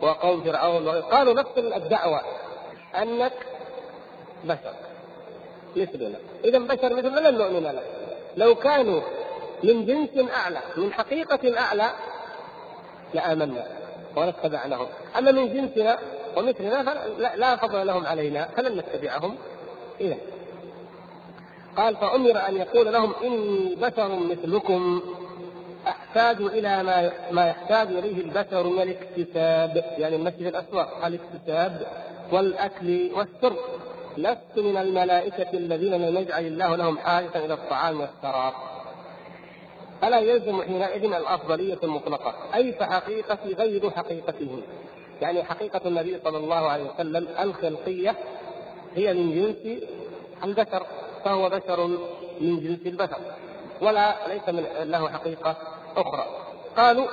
A: وقوم فرعون قالوا نفس الدعوة. أنك بشر. مثلنا. إذا بشر مثلنا لن نؤمن لك. لو كانوا من جنس أعلى من حقيقة أعلى لآمنا ولاتبعناهم. أما من جنسنا ومثلنا فلا لا فضل لهم علينا فلن نتبعهم. إذا قال فأمر أن يقول لهم إني بشر مثلكم. أحتاج إلى ما ما يحتاج إليه البشر من الاكتساب يعني المشي في الأسواق الاكتساب والأكل والشرب. لست من الملائكة الذين لم يجعل الله لهم حاجة إلى الطعام والشراب. فلا يلزم حينئذ الأفضلية المطلقة؟ أي فحقيقتي غير حقيقتهم؟ يعني حقيقة النبي صلى الله عليه وسلم الخلقية هي من جنس البشر فهو بشر من جنس البشر. ولا ليس من له حقيقة أخرى. قالوا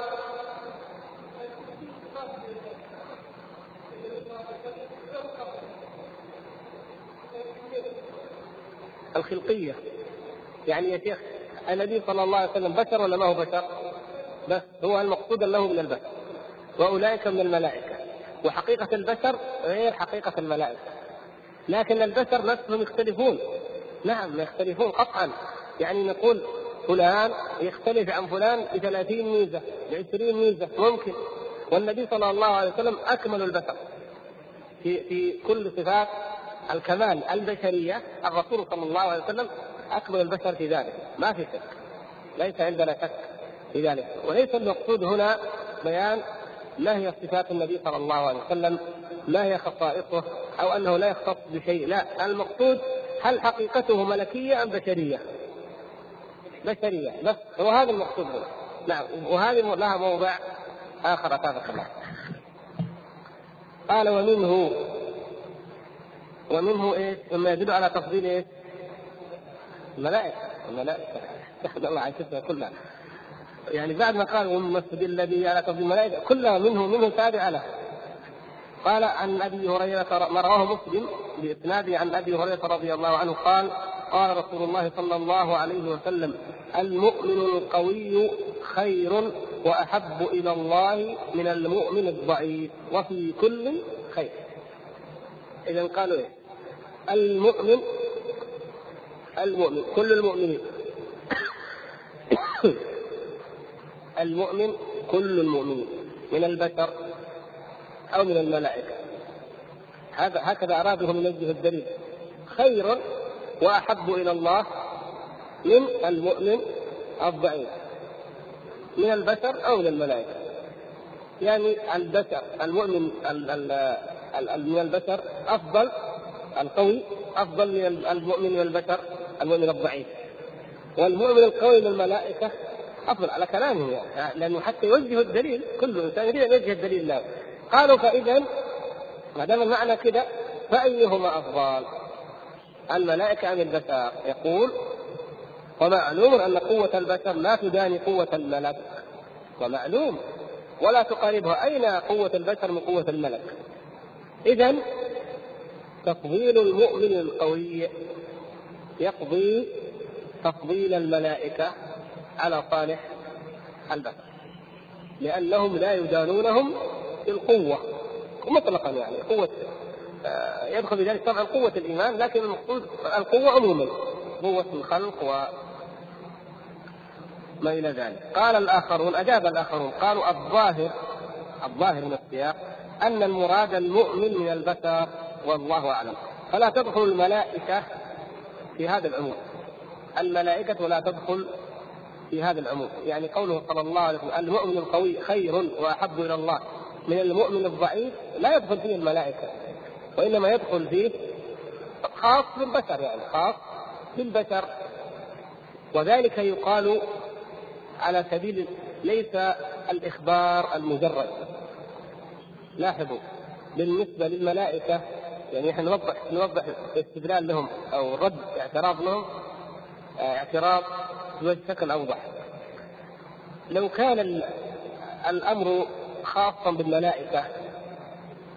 A: الخلقية. يعني يا شيخ النبي صلى الله عليه وسلم بشر ولا ما هو بشر؟ بس هو المقصود له من البشر. وأولئك من الملائكة. وحقيقة البشر غير حقيقة الملائكة. لكن البشر نفسهم يختلفون. نعم يختلفون قطعا. يعني نقول فلان يختلف عن فلان ب 30 ميزة ب 20 ميزة ممكن. والنبي صلى الله عليه وسلم أكمل البشر. في في كل صفات الكمال البشرية الرسول صلى الله عليه وسلم أكمل البشر في ذلك. ما في شك. ليس عندنا شك في ذلك. وليس المقصود هنا بيان ما هي صفات النبي صلى الله عليه وسلم ما هي خصائصه أو أنه لا يختص بشيء. لا. المقصود هل حقيقته ملكية أم بشرية؟ بشريه بس هو هذا المقصود هنا. نعم. وهذه لها موضع آخر اتابع الله قال ومنه ومنه إيش؟ مما يدل على تفضيل إيش؟ الملائكة. الملائكة. يحمد الله عن كتبها كلها. يعني بعد ما قال والمسجد الذي على تفضيل الملائكة كلها منه منه تابع له. قال عن أبي هريرة ما رواه مسلم باسناده عن أبي هريرة رضي الله عنه قال قال رسول الله صلى الله عليه وسلم المؤمن القوي خير وأحب إلى الله من المؤمن الضعيف وفي كل خير. اذا قالوا إيه؟ المؤمن المؤمن كل المؤمنين المؤمن كل المؤمنين من البشر أو من الملائكة. هذا هكذا اراده من وجه الدليل. خير وأحب إلى الله من المؤمن الضعيف. من البشر أو من الملائكة. يعني البشر المؤمن من البشر أفضل القوي أفضل من المؤمن من البشر المؤمن الضعيف. والمؤمن القوي من الملائكة أفضل على كلامهم يعني لأنه حتى يوجه الدليل كل إنسان يريد أن يوجه الدليل له. قالوا فإذا ما دام المعنى كذا فأيهما أفضل؟ الملائكة ام البشر؟ يقول ومعلوم أن قوة البشر لا تداني قوة الملك ومعلوم ولا تقاربها أين قوة البشر من قوة الملك؟ إذا تفضيل المؤمن القوي يقضي تفضيل الملائكة على صالح البشر لأنهم لا يدانونهم بالقوه مطلقا يعني قوة آه، يدخل في ذلك طبعا قوة الإيمان لكن المقصود القوة عموما قوة الخلق و ما إلى ذلك. قال الآخرون أجاب الآخرون قالوا الظاهر الظاهر من السياق أن المراد المؤمن من البشر والله أعلم. فلا تدخل الملائكة في هذا العموم. الملائكة لا تدخل في هذا العموم. يعني قوله صلى الله عليه وسلم المؤمن القوي خير وأحب إلى الله. من المؤمن الضعيف لا يدخل فيه الملائكة وإنما يدخل فيه خاص بالبشر يعني خاص بالبشر وذلك يقال على سبيل ليس الإخبار المجرد لاحظوا بالنسبة للملائكة يعني إحنا نوضح نوضح استدلال لهم أو رد اعتراض لهم اعتراض بشكل أوضح. لو كان الأمر خاصا بالملائكة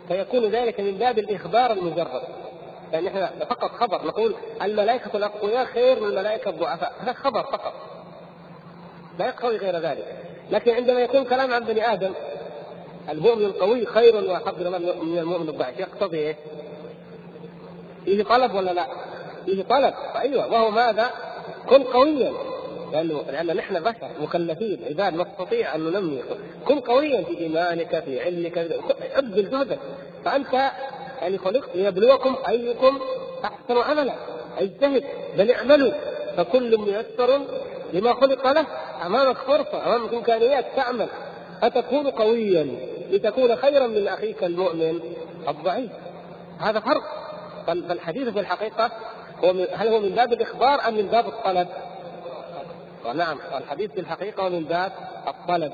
A: فيكون ذلك من باب الإخبار المجرد. يعني إحنا فقط خبر نقول الملائكة الأقوياء خير من الملائكة الضعفاء، هذا خبر فقط. لا يقتضي غير ذلك. لكن عندما يكون كلام عن بني آدم المؤمن القوي خير وأحب من المؤمن الضعيف يقتضي إيه؟ فيه طلب ولا لا؟ فيه طلب أيوه وهو ماذا؟ كن قويا لأنه لأن نحن بشر مكلفين. عباد نستطيع أن ننمي. كن قويا في إيمانك في علمك. ابذل جهدك فأنت يعني خلقت ليبلوكم أيكم أحسن عملا. اجتهد بل اعملوا. فكل ميسر لما خلق له. أمامك فرصة أمامك إمكانيات تعمل. فتكون قويا لتكون خيرا من أخيك المؤمن الضعيف. هذا فرق. فالحديث في الحقيقة هو هل هو من باب الإخبار أم من باب الطلب؟ ونعم الحديث في الحقيقة هو من باب الطلب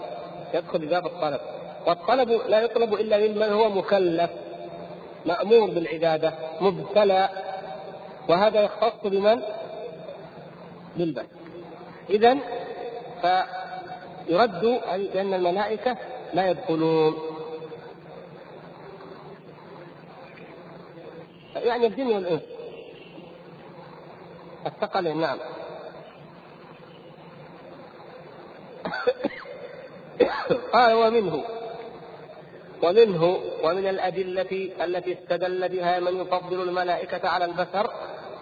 A: يدخل بباب الطلب. والطلب لا يطلب إلا ممن هو مكلف مأمور بالعبادة مبتلى وهذا يختص بمن؟ بالبشر اذا فيرد اي بأن الملائكة لا يدخلون. يعني الجن والإنس. الثقل نعم. قال ومنه. ومنه ومن الأدلة التي استدل بها من يفضل الملائكة على البشر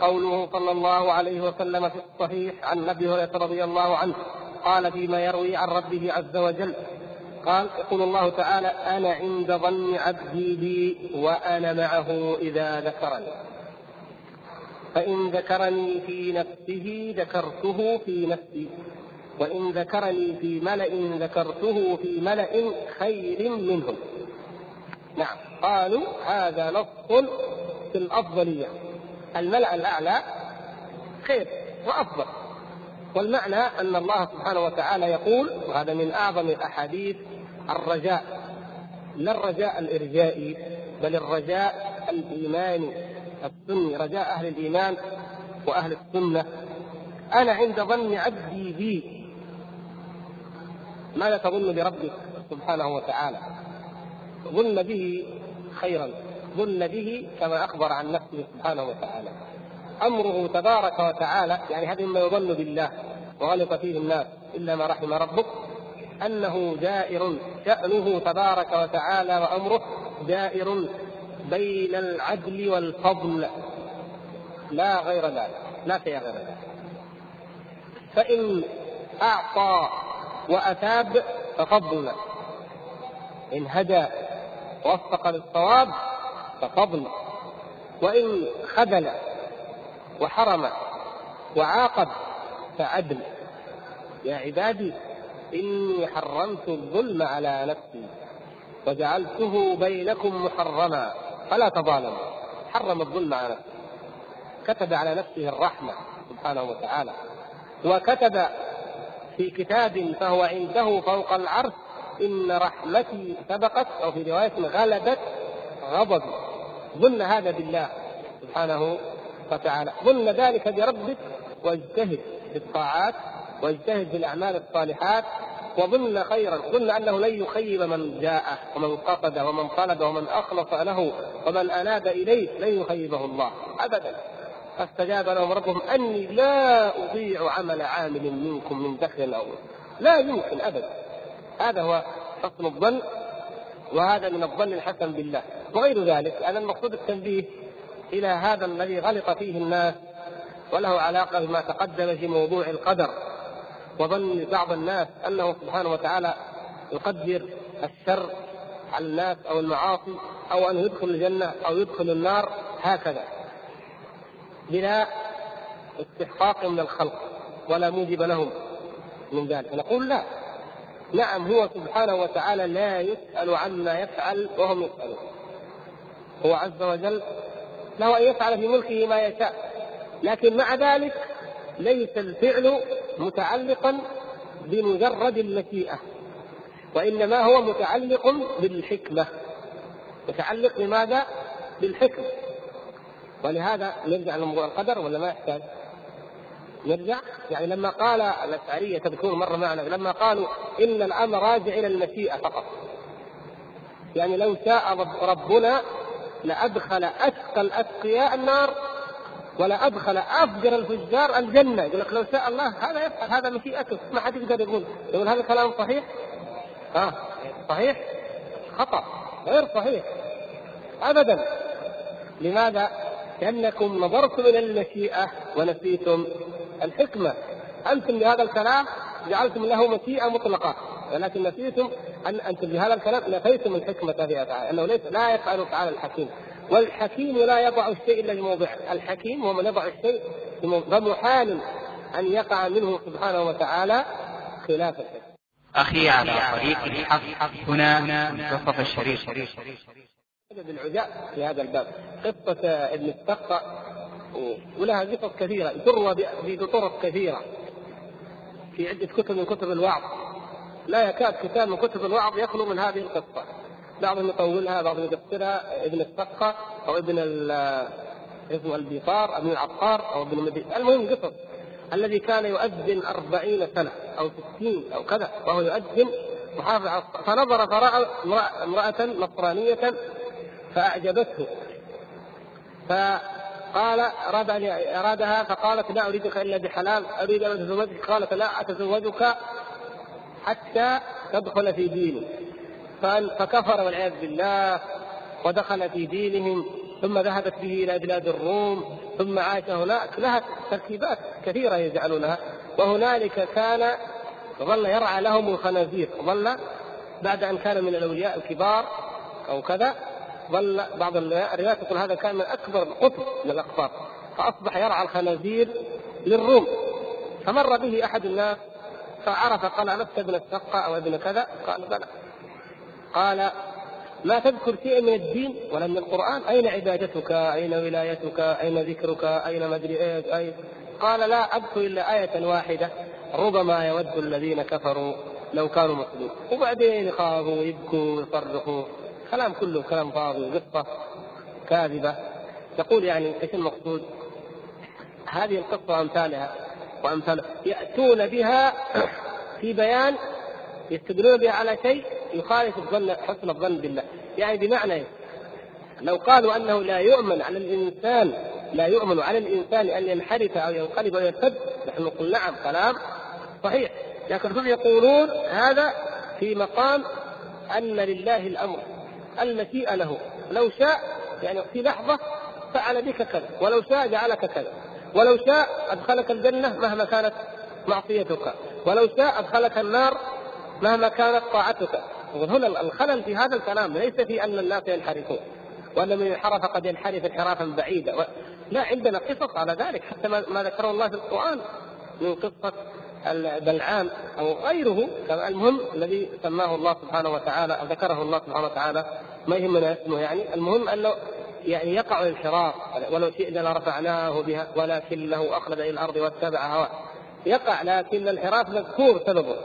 A: قوله صلى الله عليه وسلم في الصحيح عن أبي هريرة رضي الله عنه قال فيما يروي عن ربه عز وجل قال يقول الله تعالى أنا عند ظن عبدي بي وأنا معه إذا ذكرني. فإن ذكرني في نفسه ذكرته في نفسي. وإن ذكرني في ملأ ذكرته في ملأ خير منهم. نعم. قالوا هذا نص في الأفضلية. الملأ الأعلى خير وأفضل. والمعنى أن الله سبحانه وتعالى يقول وهذا من أعظم الأحاديث الرجاء. لا الرجاء الإرجائي بل الرجاء الايماني السني رجاء أهل الإيمان وأهل السنة. أنا عند ظن عبدي بي. ماذا تظن بربك سبحانه وتعالى. ظن به خيرا ظن به كما أخبر عن نفسه سبحانه وتعالى. أمره تبارك وتعالى يعني هذا مما يظن بالله وغلط فيه الناس إلا ما رحم ربك أنه دائر شأنه تبارك وتعالى وأمره دائر بين العدل والفضل. لا غير ذلك لا شيء غير ذلك. فإن أعطى واثاب ففضل. إن هدى ووفق للصواب ففضل. وإن خذل وحرم وعاقب فعدل. يا عبادي إني حرمت الظلم على نفسي وجعلته بينكم محرما. فلا تظالموا. حرم الظلم على نفسه. كتب على نفسه الرحمة سبحانه وتعالى. وكتب في كتاب فهو عنده فوق العرش إن رحمتي سبقت أو في رواية غلبت غضبي. ظن هذا بالله سبحانه وتعالى. ظن ذلك بربك واجتهد في الطاعات واجتهد في الأعمال الصالحات وظن خيرا. ظن أنه لن يخيب من جاء ومن قصد ومن طلب ومن أخلص له ومن أناب إليه لن يخيبه الله ابدا. فاستجاب لهم ربهم أني لا أضيع عمل عامل منكم من ذكر أو لا يمكن ابدا. هذا هو حسن الظن وهذا من الظن الحسن بالله. وغير ذلك لأن المقصود التنبيه إلى هذا الذي غلط فيه الناس وله علاقة بما تقدم في موضوع القدر. وظن بعض الناس أنه سبحانه وتعالى يقدر الشر على الناس أو المعاصي أو أن يدخل الجنة أو يدخل النار هكذا. بلا استحقاق من الخلق ولا موجب لهم من ذلك. نقول لا. نعم هو سبحانه وتعالى لا يسأل عما يفعل وهم يسألون هو عز وجل له أن يفعل في ملكه ما يشاء. لكن مع ذلك ليس الفعل متعلقا بمجرد المشيئة وإنما هو متعلق بالحكمة. متعلق بماذا؟ بالحكمة. ولهذا نرجع لموضوع القدر ولا ما يحتاج؟ نرجع يعني لما قال الأشعرية تذكرون مرة معنا لما قالوا إن الأمر راجع إلى المشيئة فقط يعني لو شاء ربنا لأدخل أشقى الأتقياء النار ولا أدخل أفجر الفجار الجنة يقول لك لو شاء الله هذا يفعل هذا مشيئته ما حد يقدر يقول يقول هذا كلام صحيح؟ ها صحيح؟ خطأ غير صحيح أبدا لماذا؟ لأنكم نظرتم إلى المشيئة ونسيتم الحكمة. أنتم بهذا الكلام جعلتم له مشيئة مطلقة ولكن نسيتم أن أنتم بهذا الكلام نفيتم الحكمة في أفعاله أنه ليس لا يفعل أفعال الحكيم. والحكيم لا يضع الشيء إلا في موضعه الحكيم هو من يضع الشيء فمحال أن يقع منه سبحانه وتعالى خلاف الحكمة
B: أخي على طريق الحق هنا منتصف الشريف.
A: بالعجاء في هذا الباب. قصة ابن السقا ولها قصص كثيرة تروى بطرق كثيرة. في عدة كتب من كتب الوعظ. لا يكاد كتاب من كتب الوعظ يخلو من هذه القصة. بعضهم يطولها بعضهم يقصرها. ابن السقة أو ابن اسمه البيطار ابن العقار أو ابن مدين المهم قصص. الذي كان يؤذن أربعين سنة أو ستين أو كذا وهو يؤذن محافظ فنظر فرأى امرأة نصرانية فأعجبته. فقال أراد أن أرادها فقالت لا أريدك إلا بحلال أريد أن أتزوجك. قالت لا أتزوجك حتى تدخل في ديني فكفر والعياذ بالله ودخل في دينهم ثم ذهبت به إلى بلاد الروم ثم عاش هناك. لها تركيبات كثيرة يجعلونها. وهنالك كان ظل يرعى لهم الخنازير. ظل بعد أن كان من الأولياء الكبار أو كذا. ظل بعض الروايات تقول هذا كان من أكبر القطب من الاقطاب فأصبح يرعى الخنازير للروم. فمر به أحد الناس فعرف قال ألست ابن السقه أو ابن كذا؟ قال بلى. قال ما تذكر شيئا من الدين ولا من القرآن؟ أين عبادتك؟ أين ولايتك؟ أين ذكرك؟ أين مدري إيش؟ أين؟ قال لا أذكر إلا آية واحدة ربما يود الذين كفروا لو كانوا مسلمين. وبعدين يخافوا ويبكوا ويصرخوا كلام كله كلام فاضي وقصة كاذبة. يقول يعني إيش المقصود؟ هذه القصة وأمثالها وأمثالها يأتون بها في بيان يستدلون بها على شيء يخالف الظن حسن الظن بالله. يعني بمعنى لو قالوا أنه لا يؤمن على الإنسان لا يؤمن على الإنسان أن ينحرف أو ينقلب أو يرتد نحن نقول نعم كلام صحيح. لكن هم يقولون هذا في مقام أن لله الأمر. المشيئة له لو شاء يعني في لحظة فعل بك كذا ولو شاء جعلك كذا ولو شاء أدخلك الجنة مهما كانت معصيتك ولو شاء أدخلك النار مهما كانت طاعتك هنا الخلل في هذا الكلام ليس في أن الناس ينحرفون وان من انحرف قد ينحرف انحرافا بعيدا. لا عندنا قصص على ذلك حتى ما ذكره الله في القرآن من قصة بلعام أو غيره المهم الذي سماه الله سبحانه وتعالى أو ذكره الله سبحانه وتعالى ما يهمنا اسمه يعني المهم أنه يعني يقع الانحراف ولو شئنا لرفعناه بها ولكنه اخلد إلى الأرض واتبع هواه. يقع لكن الانحراف مذكور سببه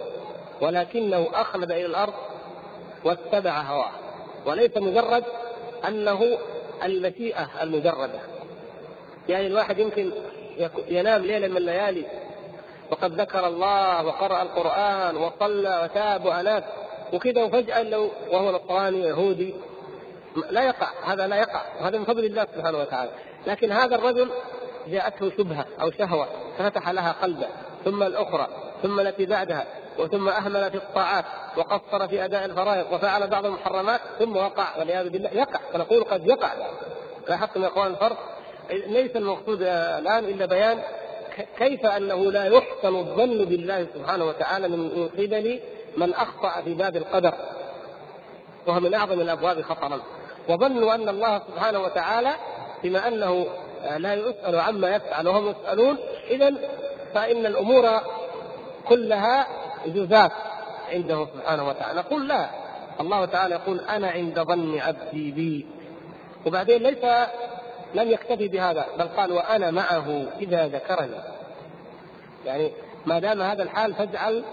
A: ولكنه اخلد إلى الأرض واتبع هواه. وليس مجرد أنه المشيئة المجردة. يعني الواحد يمكن ينام ليله من الليالي وقد ذكر الله وقرأ القرآن وصلى وتاب وأناب وكذا وفجأة لو وهو نصراني يهودي. لا يقع. هذا لا يقع. وهذا من فضل الله سبحانه وتعالى. لكن هذا الرجل جاءته شبهة أو شهوة. ففتح لها قلبه. ثم الأخرى. ثم التي بعدها. وثم أهمل في الطاعات. وقصر في أداء الفرائض. وفعل بعض المحرمات. ثم وقع. والعياذ بالله. يقع. فنقول قد يقع. لاحظتم يا إخوان الفرق؟ ليس المقصود الآن إلا بيان كيف أنه لا يحسن الظن بالله سبحانه وتعالى من قبل من أخطأ في باب القدر؟ وهو من أعظم الأبواب خطرا. وظنوا أن الله سبحانه وتعالى بما أنه لا يسأل عما يفعل وهم يسألون اذا فإن الأمور كلها جزاف عنده سبحانه وتعالى. نقول لا. الله تعالى يقول أنا عند ظن عبدي بي. وبعدين ليس لم يكتفي بهذا بل قال وأنا معه إذا ذكرني. يعني ما دام هذا الحال فاجعل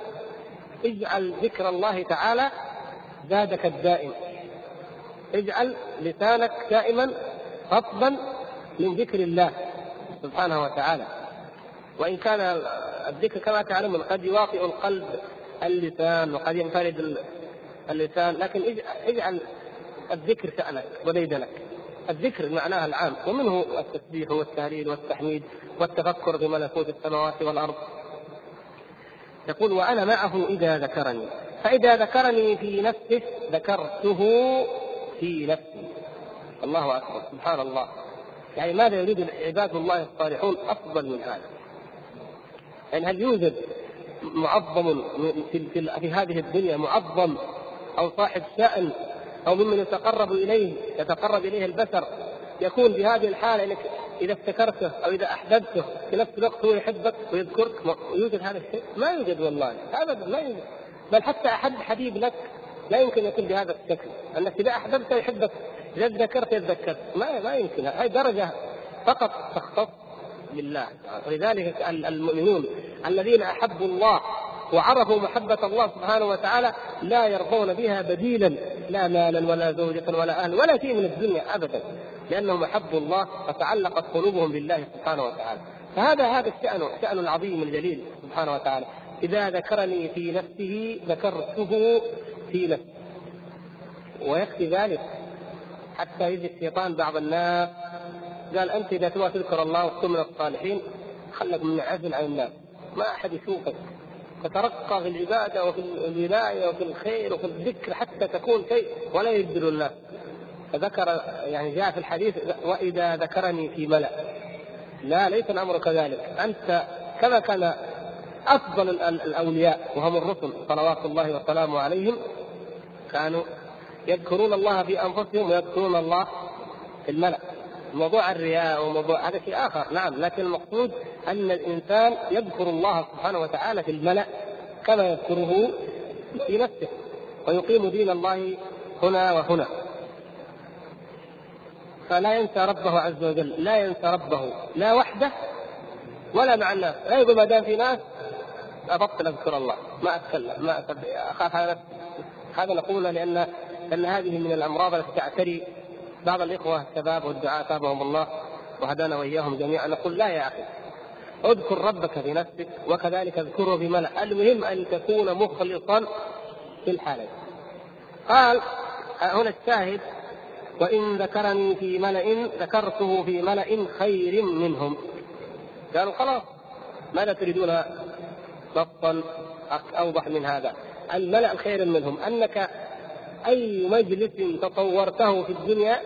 A: اجعل ذكر الله تعالى زادك الدائم. اجعل لسانك دائما رطبا من ذكر الله سبحانه وتعالى. وإن كان الذكر كما تعلمون قد يواطئ القلب اللسان وقد ينفرد اللسان لكن اجعل الذكر شأنك وديدنك الذكر معناها العام ومنه التسبيح والتهليل والتحميد والتفكر بملكوت السماوات والأرض. يقول وأنا معه إذا ذكرني. فإذا ذكرني في نفسه ذكرته في نفسي. الله أكبر سبحان الله. يعني ماذا يريد عباد الله الصالحون أفضل من هذا؟ يعني هل يوجد معظم في, في, هذه الدنيا معظم أو صاحب شأن أو ممن يتقرب إليه يتقرب إليه البشر. يكون بهذه الحالة إنك إذا افتكرته أو إذا أحببته في نفس الوقت هو يحبك ويذكرك. يوجد هذا الشيء؟ ما يوجد والله. ابدا ما يوجد. بل حتى أحب حبيب لك لا يمكن يكون بهذا الشكل. أنك إذا أحببته يحبك. إذا ذكرت يتذكرك ما ما يمكن. هذه درجة فقط تختص بالله. ولذلك المؤمنون الذين أحبوا الله وعرفوا محبة الله سبحانه وتعالى لا يرضون بها بديلا لا مالا ولا زوجة ولا أهل ولا شيء من الدنيا أبدا لأنهم أحبوا الله فتعلقت قلوبهم بالله سبحانه وتعالى. فهذا هذا الشأن الشأن العظيم الجليل سبحانه وتعالى. إذا ذكرني في نفسه ذكرته في نفسه. ويكفي ذلك حتى يجي الشيطان بعض الناس قال أنت إذا تبغى تذكر الله وتكون من الصالحين خلك منعزل عن الناس. ما أحد يشوفك. تترقى في العبادة وفي الولاية وفي الخير وفي الذكر حتى تكون شيء ولا يبدل الله. فذكر يعني جاء في الحديث وإذا ذكرني في ملأ. لا ليس الأمر كذلك. أنت كما كان أفضل الأولياء وهم الرسل صلوات الله وسلامه عليهم كانوا يذكرون الله في أنفسهم ويذكرون الله في الملأ. موضوع الرياء وموضوع هذا شيء آخر نعم لكن المقصود أن الإنسان يذكر الله سبحانه وتعالى في الملأ كما يذكره في نفسه ويقيم دين الله هنا وهنا. فلا ينسى ربه عز وجل لا ينسى ربه لا وحده ولا مع الناس. لا يقول ما دام في ناس أبطل أذكر الله ما أتكلم ما أخاف على نفسي. هذا نقوله لأن لأن هذه من الأمراض التي تعتري بعض الإخوة الشباب والدعاة تابهم الله وهدانا وإياهم جميعا. نقول لا يا أخي. اذكر ربك في نفسك وكذلك اذكره في ملأ. المهم أن تكون مخلصا في الحالين قال هنا الشاهد وإن ذكرني في ملأ ذكرته في ملأ خير منهم. قالوا خلاص ماذا تريدون؟ نصا أوضح من هذا. الملأ خير منهم. أنك أي مجلس تطورته في الدنيا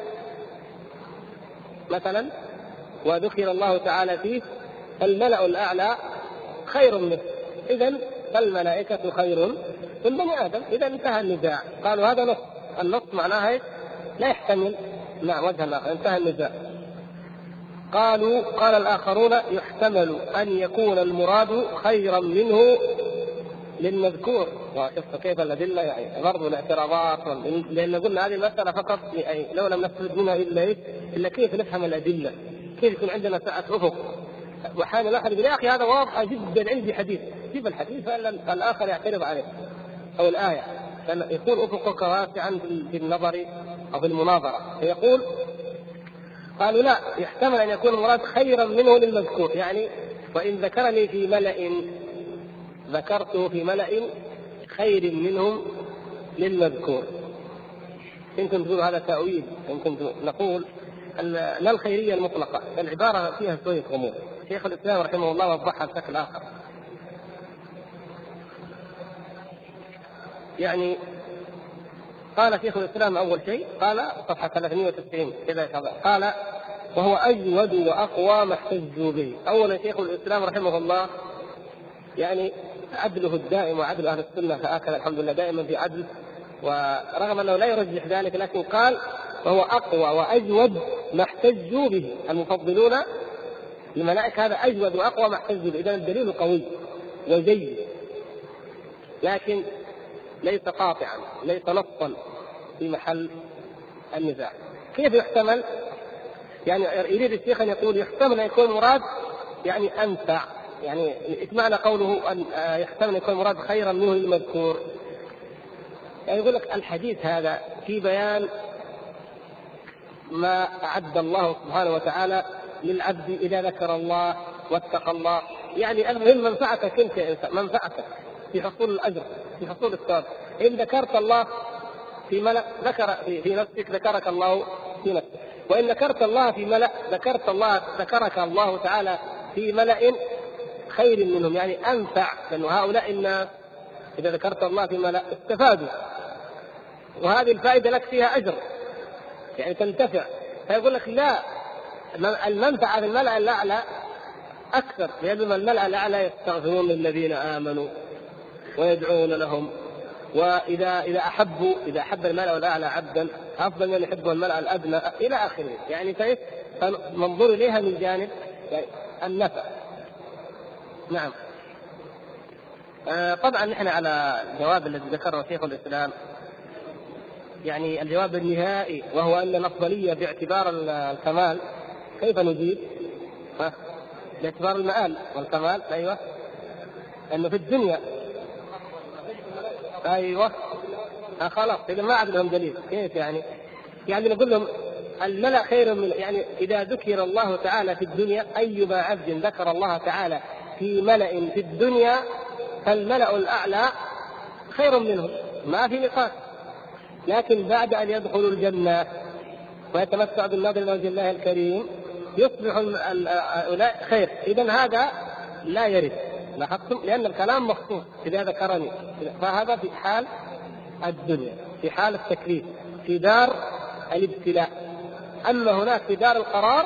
A: مثلا وذكر الله تعالى فيه الملأ الأعلى خير منه. إذا فالملائكة خير من بني آدم. إذا انتهى النزاع قالوا هذا نص. النص معناها إيش؟ لا يحتمل. نعم وجه آخر انتهى النزاع قالوا قال الآخرون يحتمل أن يكون المراد خيرا منه للمذكور. وشفت كيف الأدلة يعني برضه الاعتراضات. لأن قلنا هذه المسألة فقط يعني لو لم نستفد منها إلا إيش؟ إلا كيف نفهم الأدلة؟ كيف يكون عندنا سعه أفق؟ واحيانا الآخر يقول يا أخي هذا واضح جدا عندي حديث، جيب الحديث؟ الآخر يعترض عليه. أو الآية. يكون افقك واسعا في النظر أو في المناظرة. فيقول قالوا لا يحتمل أن يكون المراد خيرا منه للمذكور. يعني وإن ذكرني في ملأ ذكرته في ملأ خير منهم للمذكور. يمكن تقول هذا تأويل يمكن نقول لا الخيرية المطلقة العبارة فيها شوية غموض. شيخ الإسلام رحمه الله وضحها بشكل آخر. يعني قال شيخ الإسلام أول شيء قال صفحة 390 كذا كذا قال وهو أجود واقوى ما احتجوا به. اولا شيخ الإسلام رحمه الله يعني عدله الدائم وعدل أهل السنة هكذا الحمد لله دائما في عدل. ورغم أنه لا يرجح ذلك لكن قال وهو أقوى وأجود ما احتجوا به. المفضلون الملائكة هذا أجود وأقوى ما احتجوا به إذا الدليل قوي وجيد لكن ليس قاطعا ليس نصا في محل النزاع كيف يحتمل؟ يعني يريد الشيخ أن يقول يحتمل أن يكون مراد يعني أنفع يعني معنى قوله أن يحتمل أن يكون مراد خيرا منه المذكور؟ يعني يقول لك الحديث هذا في بيان ما أعد الله سبحانه وتعالى للعبد إذا ذكر الله واتقى الله. يعني المهم منفعتك أنت يا إنسان منفعتك في حصول الأجر في حصول الثواب. إن ذكرت الله في ملأ ذكر في نفسك ذكرك الله في نفسك. وإن ذكرت الله في ملأ ذكرت الله ذكرك الله تعالى في ملأ خير منهم. يعني أنفع لأنه هؤلاء الناس إذا ذكرت الله في ملأ استفادوا. وهذه الفائدة لك فيها أجر. يعني تنتفع. فيقول لك لا المنفعه في الملأ الأعلى أكثر لأن الملأ الأعلى يستغفرون للذين آمنوا ويدعون لهم. واذا إذا احبوا إذا أحب الملأ الأعلى عبدا أفضل من يحبه الملأ الأدنى إلى آخره. يعني كيف؟ منظور إليها من جانب النفع. نعم. آه طبعا نحن على الجواب الذي ذكره شيخ الإسلام. يعني الجواب النهائي وهو أن الأفضلية باعتبار الكمال كيف نجيب؟ ها؟ باعتبار المآل والكمال أيوه. إنه في الدنيا. أيوه. آه خلاص. إذا ما عاد لهم دليل. كيف يعني؟ يعني نقول لهم الملأ خير من يعني إذا ذكر الله تعالى في الدنيا أيما عبد ذكر الله تعالى في ملأ في الدنيا فالملأ الأعلى خير منهم ما في نقاش. لكن بعد أن يدخلوا الجنة ويتمتع بالنظر إلى وجه الله الكريم يصبح هؤلاء خير. اذا هذا لا يرد. لاحظتم؟ لأن الكلام مخصوص. إذا ذكرني. فهذا في حال الدنيا في حال التكليف في دار الابتلاء. أما هناك في دار القرار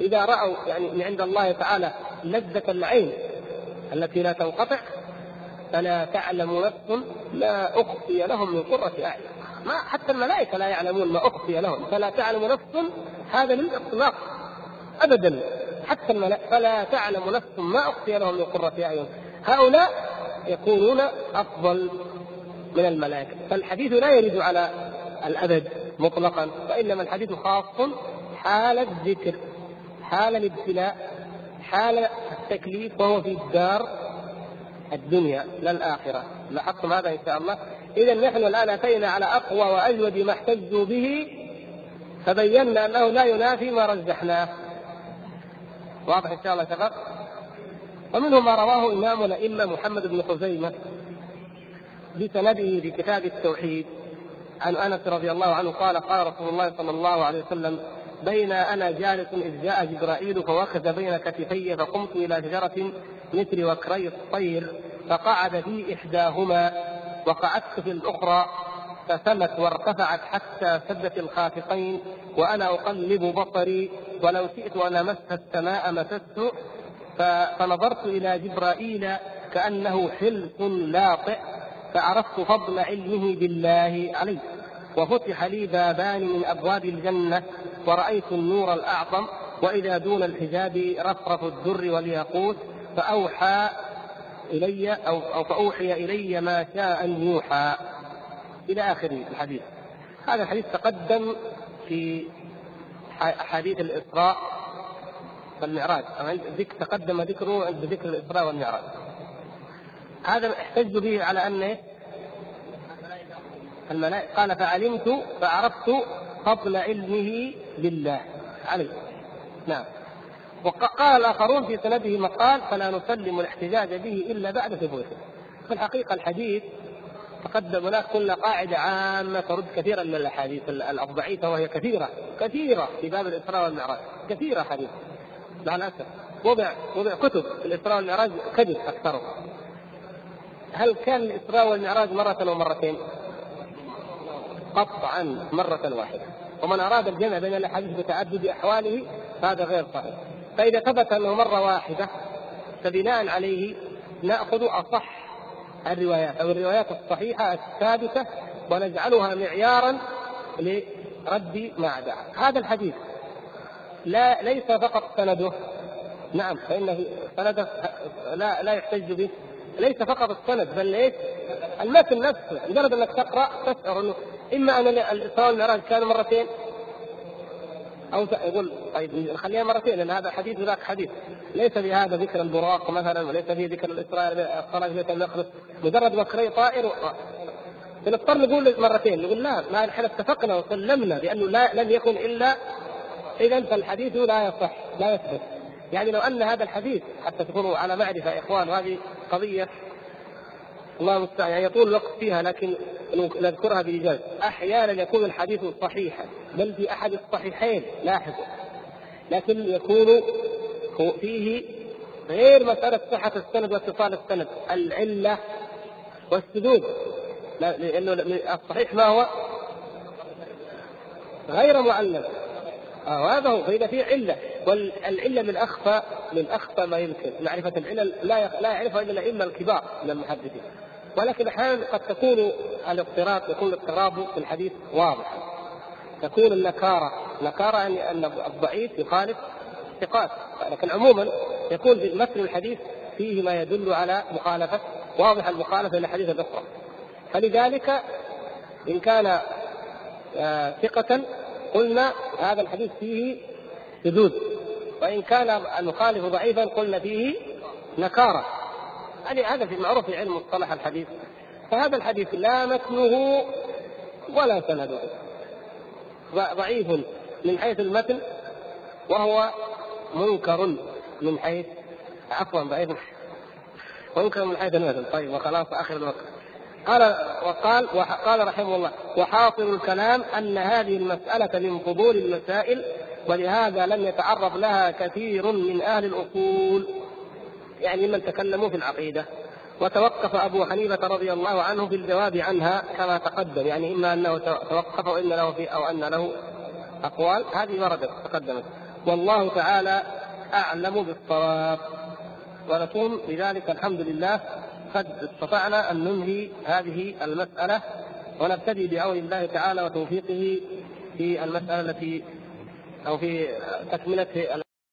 A: إذا رأوا يعني من عند الله تعالى لذة العين التي لا تنقطع فلا تعلم نفس ما أخفي لهم من قرة أعين. ما حتى الملائكة لا يعلمون ما أخفي لهم. فلا تعلم نفس هذا للإطلاق. ابدا. حتى الملائكه فلا تعلم نفس ما أخفي لهم من قرة أعين. هؤلاء يكونون أفضل من الملائكة. فالحديث لا يرد على الابد مطلقا وإنما الحديث خاص حال الذكر حال الابتلاء حال التكليف وهو في الدار الدنيا لا الآخرة. لاحظتم هذا إن شاء الله؟ اذا نحن الآن أتينا على أقوى وأجود ما احتجوا به فبينا أنه لا ينافي ما رجحناه واضح إن شاء الله شباب ومنه ما رواه إمام الأئمة محمد بن خزيمة بسنده في كتاب التوحيد. عن أنس رضي الله عنه قال قال رسول الله صلى الله عليه وسلم بين أنا جالس إذ جاء جبرائيل فوخذ بين كتفي فقمت إلى شجرة مثل وكري الطير فقعد في إحداهما وقعدت في الأخرى فسمت وارتفعت حتى سدت الخافقين وأنا أقلب بصري ولو شئت أن أمس السماء مسست فنظرت إلى جبرائيل كأنه حلف لاطئ فعرفت فضل علمه بالله علي وفتح لي بابان من أبواب الجنة ورأيت النور الأعظم وإذا دون الحجاب رفرف الدر والياقوت فأوحى إلي أو, أو فأوحي إلي ما شاء أن يوحى. إلى آخر الحديث. هذا الحديث تقدم في أحاديث الإسراء والمعراج. ذكر تقدم ذكره عند ذكر الإسراء والمعراج. هذا احتج به على أن الملائكة قال فعلمت فعرفت فضل علمه لله. عليه. نعم. وقال الآخرون في سنده مقال فلا نسلم الاحتجاج به إلا بعد ثبوته. في الحقيقة الحديث تقدم هناك قلنا قاعدة عامة ترد كثيرا من الأحاديث الضعيفة وهي كثيرة كثيرة في باب الإسراء والمعراج كثيرة حديث مع الأسف وضع وضع كتب الإسراء والمعراج كذب أكثرها هل كان الإسراء والمعراج مرة أو مرتين؟ قطعا مرة واحدة. ومن أراد الجمع بين الأحاديث بتعدد أحواله فهذا غير صحيح. فإذا ثبت أنه مرة واحدة فبناء عليه نأخذ أصح الروايات. أو الروايات الصحيحة الثابتة ونجعلها معيارا لرد ما عداها هذا الحديث لا ليس فقط سنده. نعم فإنه سنده لا لا يحتج به. ليس فقط السند بل إيش؟ المتن نفسه. مجرد أنك تقرأ تشعر إنه إما أن الإسراء والمعراج كان مرتين أو يقول طيب نخليها مرتين لأن هذا حديث وذاك حديث. ليس في هذا ذكر البراق مثلا وليس في ذكر الإسراء خرج بيت المقدس. مجرد مكري طائر و... فنضطر نقول مرتين نقول لا ما نحن اتفقنا وسلمنا بأنه لا لم يكن إلا إذا فالحديث لا يصح لا يثبت. يعني لو أن هذا الحديث حتى تكونوا على معرفة يا إخوان وهذه قضية الله المستعان. يعني يطول الوقت فيها لكن نذكرها بإيجاز أحيانا يكون الحديث صحيحا بل في أحد الصحيحين لاحظوا لكن يكون فيه غير مسألة صحة السند واتصال السند العلة والسدود. لأنه الصحيح ما هو؟ غير معلم آه هذا هو فإذا في علة. والعلة من أخفى من أخفى ما يمكن. معرفة العلل لا لا يعرفها إلا الأئمة الكبار من المحدثين. ولكن أحيانا قد تكون الاضطراب يكون الاضطراب في الحديث واضحا تكون النكارة نكارة يعني أن الضعيف يخالف ثقات. لكن عموما يكون في متن الحديث فيه ما يدل على مخالفة واضح المخالفة للحديث الأخرى. فلذلك إن كان آه، ثقة قلنا هذا الحديث فيه شذوذ وإن كان المخالف ضعيفا قلنا فيه نكارة. هذا في معروف في علم مصطلح الحديث. فهذا الحديث لا متنه ولا سنده. ضعيف من حيث المتن وهو منكر من حيث عفوا ضعيف. منكر من حيث المتن. طيب وخلاص آخر الوقت. قال وقال وقال رحمه الله وحاصل الكلام أن هذه المسألة من فضول المسائل ولهذا لم يتعرض لها كثير من أهل الأصول. يعني من تكلموا في العقيدة. وتوقف أبو حنيفة رضي الله عنه في الجواب عنها كما تقدم يعني إما أنه توقف وان له في أو أن له أقوال. هذه وردت تقدمت. والله تعالى أعلم بالصواب. ونكون بذلك الحمد لله. قد استطعنا أن ننهي هذه المسألة ونبتدي بعون الله تعالى وتوفيقه في المسألة التي أو في تكملة